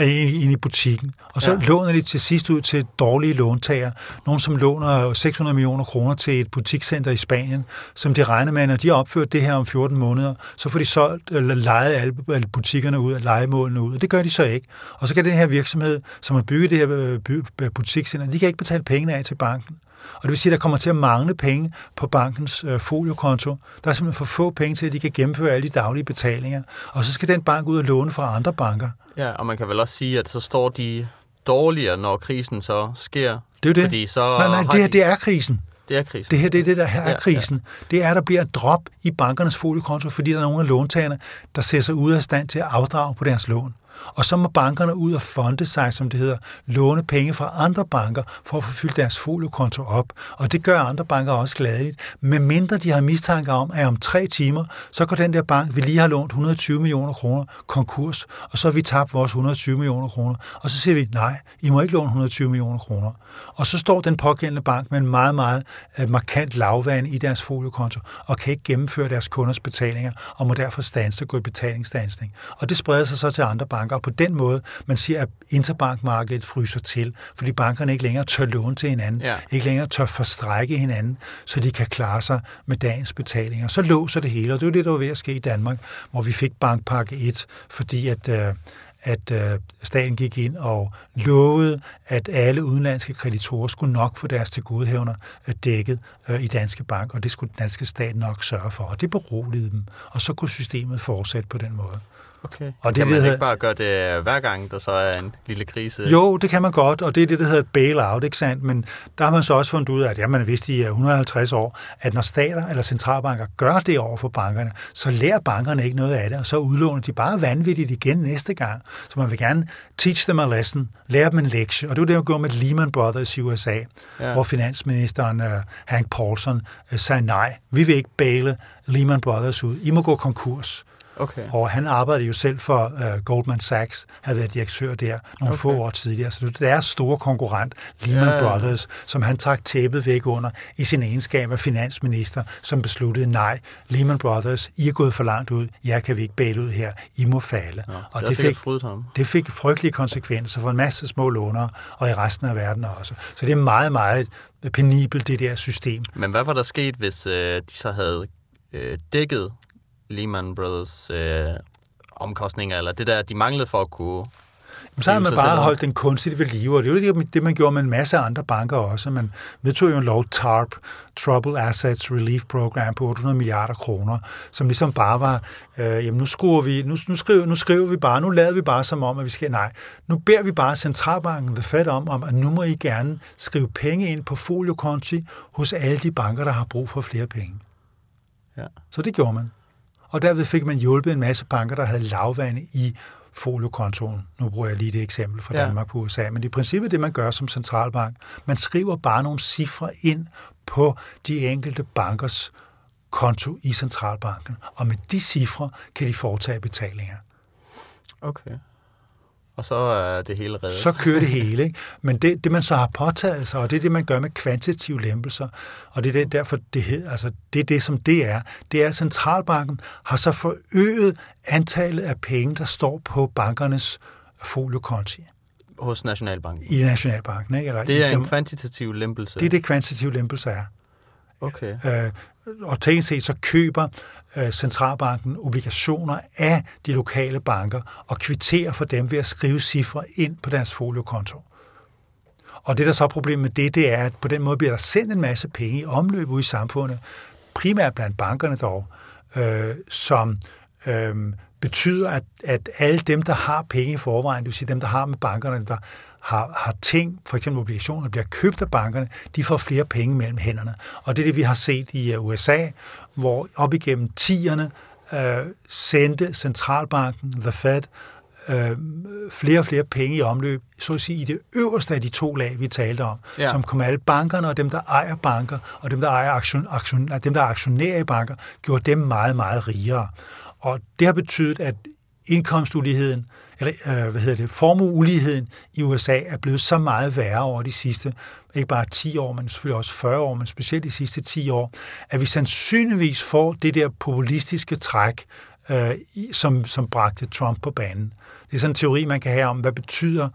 ind i butikken. Og så ja. låner de til sidst ud til dårlige låntager. Nogen, som låner 600 millioner kroner til et butikscenter i Spanien, som de regner med, når de har opført det her om 14 måneder, så får de solgt, eller lejet alle, butikkerne ud, lejemålene ud. Og det gør de så ikke. Og så kan den her virksomhed, som har bygget det her øh, butikscenter, de kan ikke betale pengene af til banken. Og det vil sige, at der kommer til at mangle penge på bankens øh, foliokonto. Der er simpelthen for få penge til, at de kan gennemføre alle de daglige betalinger. Og så skal den bank ud og låne fra andre banker. Ja, og man kan vel også sige, at så står de dårligere, når krisen så sker. Det er det. Fordi så nej, nej, det her, de... det er krisen. Det er krisen. Det her, det er det, der her er krisen. Ja, ja. Det er, der bliver et drop i bankernes foliekonto, fordi der er nogle af låntagerne, der ser sig ud af stand til at afdrage på deres lån. Og så må bankerne ud og fonde sig, som det hedder, låne penge fra andre banker for at få fyldt deres foliokonto op. Og det gør andre banker også gladeligt. Men mindre de har mistanke om, at om tre timer, så går den der bank, vi lige har lånt 120 millioner kroner, konkurs, og så har vi tabt vores 120 millioner kroner. Og så siger vi, nej, I må ikke låne 120 millioner kroner. Og så står den pågældende bank med en meget, meget øh, markant lavvand i deres foliokonto, og kan ikke gennemføre deres kunders betalinger, og må derfor stanse gå i betalingsstansning. Og det spreder sig så til andre banker, og på den måde, man siger, at interbankmarkedet fryser til, fordi bankerne ikke længere tør låne til hinanden, ja. ikke længere tør forstrække hinanden, så de kan klare sig med dagens betalinger. Så låser det hele, og det er jo det, der var ved at ske i Danmark, hvor vi fik bankpakke 1, fordi at øh, at øh, staten gik ind og lovede, at alle udenlandske kreditorer skulle nok få deres tilgodehavner øh, dækket øh, i Danske Bank, og det skulle den danske stat nok sørge for, og det beroligede dem, og så kunne systemet fortsætte på den måde. Okay. Og det, kan man det, ikke bare gøre det hver gang, der så er en lille krise? Jo, det kan man godt, og det er det, der hedder bail-out, ikke sandt? Men der har man så også fundet ud af, at ja, man har vidst i 150 år, at når stater eller centralbanker gør det over for bankerne, så lærer bankerne ikke noget af det, og så udlåner de bare vanvittigt igen næste gang. Så man vil gerne teach them a lesson, lære dem en lektie, og det var det, jeg gjorde med Lehman Brothers i USA, ja. hvor finansministeren uh, Hank Paulson uh, sagde nej, vi vil ikke baile Lehman Brothers ud, I må gå konkurs. Okay. Og han arbejdede jo selv for uh, Goldman Sachs, havde været direktør der nogle okay. få år tidligere. Så det er deres store konkurrent, Lehman ja. Brothers, som han trak tæppet væk under i sin egenskab af finansminister, som besluttede, nej, Lehman Brothers, I er gået for langt ud, jeg kan vi ikke bæle ud her, I må falde. Ja, og det, fik, ham. det fik frygtelige konsekvenser for en masse små lånere, og i resten af verden også. Så det er meget, meget penibelt, det der system. Men hvad var der sket, hvis øh, de så havde øh, dækket Lehman Brothers øh, omkostninger, eller det der, de manglede for at kunne... Men så har man bare holdt den kunstigt ved live, og det er jo det, det, man gjorde med en masse andre banker også. Man vedtog jo en lov, TARP, Trouble Assets Relief Program, på 800 milliarder kroner, som ligesom bare var, øh, jamen nu, skruer vi, nu, nu, skriver, nu skriver vi bare, nu lader vi bare som om, at vi skal, nej, nu beder vi bare centralbanken, The Fed, om, om, at nu må I gerne skrive penge ind på foliokonti hos alle de banker, der har brug for flere penge. Ja. Så det gjorde man. Og derved fik man hjulpet en masse banker, der havde lavvande i foliokontoen. Nu bruger jeg lige det eksempel fra Ja. Danmark på USA. Men i princippet det, man gør som centralbank, man skriver bare nogle cifre ind på de enkelte bankers konto i centralbanken. Og med de cifre kan de foretage betalinger. Okay. Og så er det hele reddet. Så kører det hele. Ikke? Men det, det, man så har påtaget sig, og det er det, man gør med kvantitative lempelser, og det er det, derfor, det, hed- altså, det er det, som det er, det er, at centralbanken har så forøget antallet af penge, der står på bankernes foliokonti Hos Nationalbanken. i Nationalbanken. Ikke? Eller i Det er dem, en kvantitativ lempelse. det er det, kvantitative lempelser er. Okay. Øh, og teknisk set så køber øh, centralbanken obligationer af de lokale banker og kvitterer for dem ved at skrive cifre ind på deres foliokonto. Og det, der så er problemet med det, det er, at på den måde bliver der sendt en masse penge i omløb ud i samfundet, primært blandt bankerne dog, øh, som øh, betyder, at, at alle dem, der har penge i forvejen, det vil sige dem, der har med bankerne, der har, har ting, for eksempel obligationer, der bliver købt af bankerne, de får flere penge mellem hænderne. Og det er det, vi har set i øh, USA, hvor op igennem 10'erne øh, sendte centralbanken, The Fed, øh, flere og flere penge i omløb, så at sige i det øverste af de to lag, vi talte om, Ja. som kom alle bankerne og dem, der ejer banker, og dem, der ejer aktion, aktion, dem, der er aktionærer i banker, gjorde dem meget, meget rigere. Og det har betydet, at indkomstuligheden, eller øh, hvad hedder det, formueuligheden i USA er blevet så meget værre over de sidste, ikke bare 10 år, men selvfølgelig også 40 år, men specielt de sidste 10 år, at vi sandsynligvis får det der populistiske træk, øh, som, som bragte Trump på banen. Det er sådan en teori, man kan have om, hvad betyder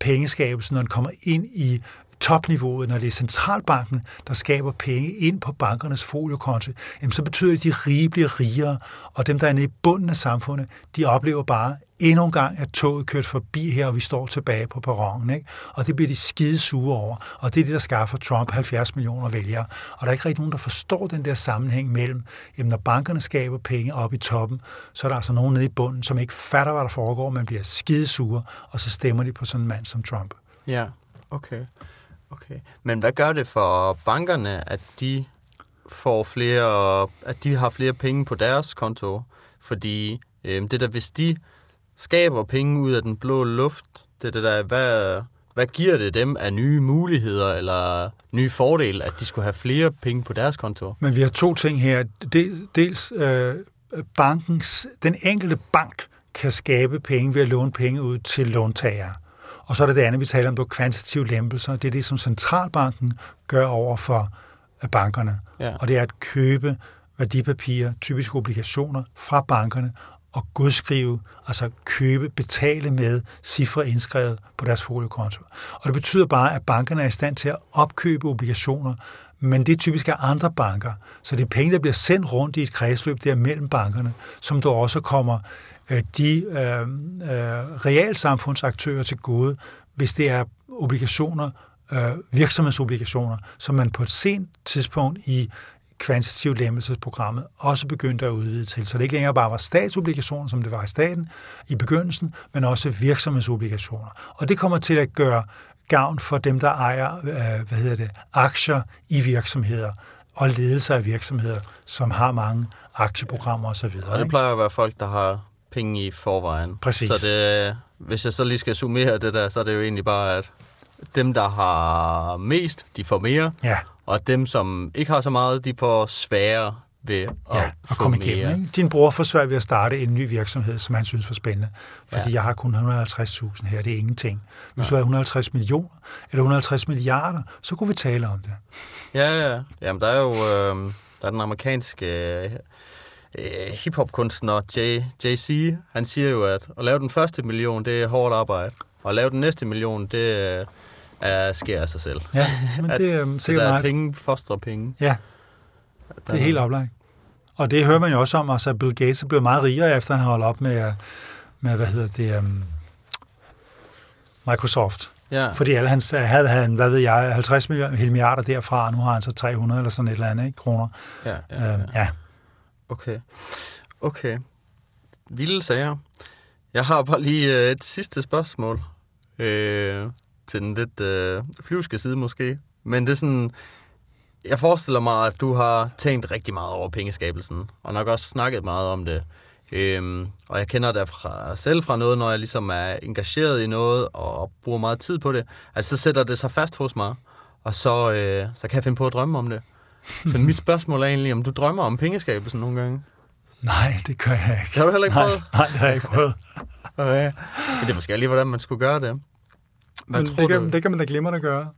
pengeskabelsen, når den kommer ind i topniveauet, når det er centralbanken, der skaber penge ind på bankernes foliokonto, jamen så betyder det, at de rige bliver rigere, og dem, der er nede i bunden af samfundet, de oplever bare endnu en gang, at toget kørt forbi her, og vi står tilbage på perronen. Ikke? Og det bliver de skide sure over, og det er det, der skaffer Trump 70 millioner vælgere. Og der er ikke rigtig nogen, der forstår den der sammenhæng mellem, jamen når bankerne skaber penge op i toppen, så er der altså nogen nede i bunden, som ikke fatter, hvad der foregår, man bliver skide sure, og så stemmer de på sådan en mand som Trump. Ja, okay okay. Men hvad gør det for bankerne, at de får flere, at de har flere penge på deres konto? Fordi øh, det der, hvis de skaber penge ud af den blå luft, det det der, hvad, hvad giver det dem af nye muligheder eller nye fordele, at de skulle have flere penge på deres konto? Men vi har to ting her. Dels øh, bankens, den enkelte bank kan skabe penge ved at låne penge ud til låntagere. Og så er det det andet, vi taler om, det er kvantitative lempelser. Det er det, som centralbanken gør over for øh, bankerne. Ja. Og det er at købe værdipapirer, typisk obligationer, fra bankerne og godskrive, altså købe, betale med cifre indskrevet på deres foliokonto. Og det betyder bare, at bankerne er i stand til at opkøbe obligationer, men det er typisk af andre banker. Så det er penge, der bliver sendt rundt i et kredsløb der mellem bankerne, som der også kommer de øh, øh, realsamfundsaktører til gode, hvis det er obligationer, øh, virksomhedsobligationer, som man på et sent tidspunkt i kvantitativ lempelsesprogrammet også begyndte at udvide til. Så det ikke længere bare var statsobligationer, som det var i staten i begyndelsen, men også virksomhedsobligationer. Og det kommer til at gøre gavn for dem, der ejer øh, hvad hedder det, aktier i virksomheder og ledelser af virksomheder, som har mange aktieprogrammer osv. Og det plejer at være folk, der har penge i forvejen. Præcis. Så det, hvis jeg så lige skal summere det der, så er det jo egentlig bare, at dem, der har mest, de får mere, Ja, og dem, som ikke har så meget, de får sværere ved at Ja, og få komme mere. igennem. Ikke? Din bror får svært ved at starte en ny virksomhed, som han synes var spændende. Fordi Ja. jeg har kun 150.000 her, det er ingenting. Hvis du havde 150 millioner eller 150 milliarder, så kunne vi tale om det. Ja, ja. Jamen, der er jo øh, der er den amerikanske øh, hiphop-kunstner Jay, Jay-Z. Han siger jo, at at lave den første million, det er hårdt arbejde. Og at lave den næste million, det øh, er, sker af sig selv. Ja, (laughs) men At- det er um, sikkert der er meget. penge fostrer penge. Ja, det er helt oplagt. Og det hører man jo også om, altså at Bill Gates er blevet meget rigere, efter han holdt op med, med hvad hedder det, um, Microsoft. Ja. Fordi alle hans, havde han, hvad ved jeg, 50 milliarder derfra, og nu har han så 300 eller sådan et eller andet, ikke, kroner. Ja, ja, Ja, ja. ja. Okay. Okay. Vilde sager. Jeg har bare lige øh, et sidste spørgsmål. Øh, til den lidt øh, flyvske side måske. Men det er sådan... Jeg forestiller mig, at du har tænkt rigtig meget over pengeskabelsen, og nok også snakket meget om det. Øhm, og jeg kender det fra, selv fra noget, når jeg ligesom er engageret i noget og bruger meget tid på det. Altså, så sætter det sig fast hos mig, og så, øh, så kan jeg finde på at drømme om det. (laughs) Så mit spørgsmål er egentlig, om du drømmer om pengeskabelsen nogle gange? Nej, det gør jeg ikke. Det har du heller ikke nej, prøvet? nej, det har jeg ikke prøvet. (laughs) Okay. Men det er måske lige, hvordan man skulle gøre det. Hvad Men tror det, du? kan, det kan man da glemme at gøre.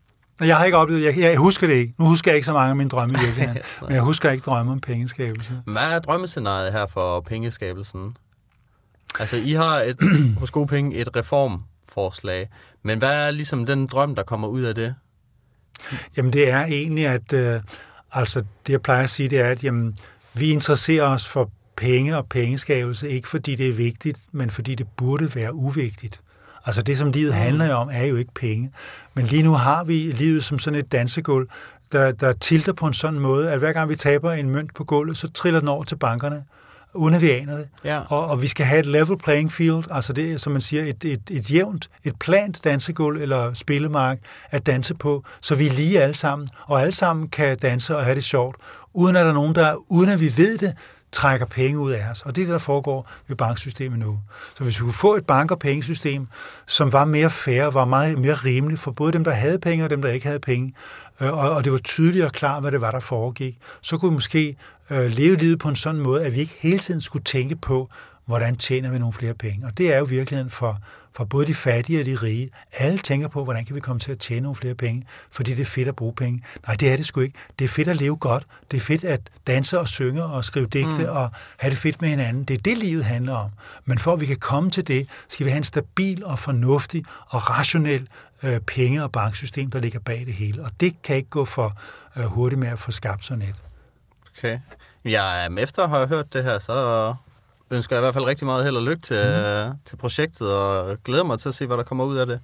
Jeg har ikke oplevet, jeg, jeg husker det ikke. Nu husker jeg ikke så mange af mine drømme i virkeligheden. (laughs) men jeg husker ikke drømme om pengeskabelse. Hvad er drømmescenariet her for pengeskabelsen? Altså, I har et, (clears throat) hos gode penge et reformforslag, men hvad er ligesom den drøm, der kommer ud af det? Jamen det er egentlig, at øh, altså, det jeg plejer at sige, det er, at jamen, vi interesserer os for penge og pengeskabelse, ikke fordi det er vigtigt, men fordi det burde være uvigtigt. Altså det, som livet handler om, er jo ikke penge. Men lige nu har vi livet som sådan et dansegulv, der, der tilter på en sådan måde, at hver gang vi taber en mønt på gulvet, så triller den over til bankerne, uden at vi aner det. Ja. Og, og vi skal have et level playing field, altså det som man siger, et, et, et jævnt, et plant dansegulv eller spillemark at danse på, så vi er lige alle sammen, og alle sammen kan danse og have det sjovt, uden at der er nogen, der, uden at vi ved det, trækker penge ud af os. Og det er det, der foregår ved banksystemet nu. Så hvis vi kunne få et bank- og pengesystem, som var mere fair, var meget mere rimeligt for både dem, der havde penge og dem, der ikke havde penge, øh, og, og det var tydeligt og klart, hvad det var, der foregik, så kunne vi måske øh, leve livet på en sådan måde, at vi ikke hele tiden skulle tænke på, hvordan tjener vi nogle flere penge. Og det er jo virkeligheden for, for både de fattige og de rige. Alle tænker på, hvordan kan vi komme til at tjene nogle flere penge, fordi det er fedt at bruge penge. Nej, det er det sgu ikke. Det er fedt at leve godt. Det er fedt at danse og synge og skrive digte mm. og have det fedt med hinanden. Det er det, livet handler om. Men for at vi kan komme til det, skal vi have en stabil og fornuftig og rationel øh, penge- og banksystem, der ligger bag det hele. Og det kan ikke gå for øh, hurtigt med at få skabt sådan et. Okay. Ja, efter at have hørt det her, så ønsker jeg i hvert fald rigtig meget held og lykke til, mm. til projektet, og glæder mig til at se, hvad der kommer ud af det.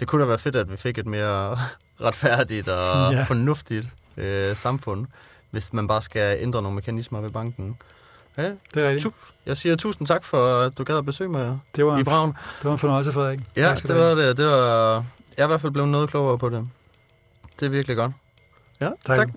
Det kunne da være fedt, at vi fik et mere (laughs) retfærdigt og (laughs) Ja. fornuftigt øh, samfund, hvis man bare skal ændre nogle mekanismer ved banken. Ja, Det er rigtigt. tu- jeg siger tusind tak for, at du gad at besøge mig Det var, i en, Braun. det var en fornøjelse, Frederik. Ja, Tak skal det var det. det var, jeg er i hvert fald blevet noget klogere på det. Det er virkelig godt. Ja, Tak. tak.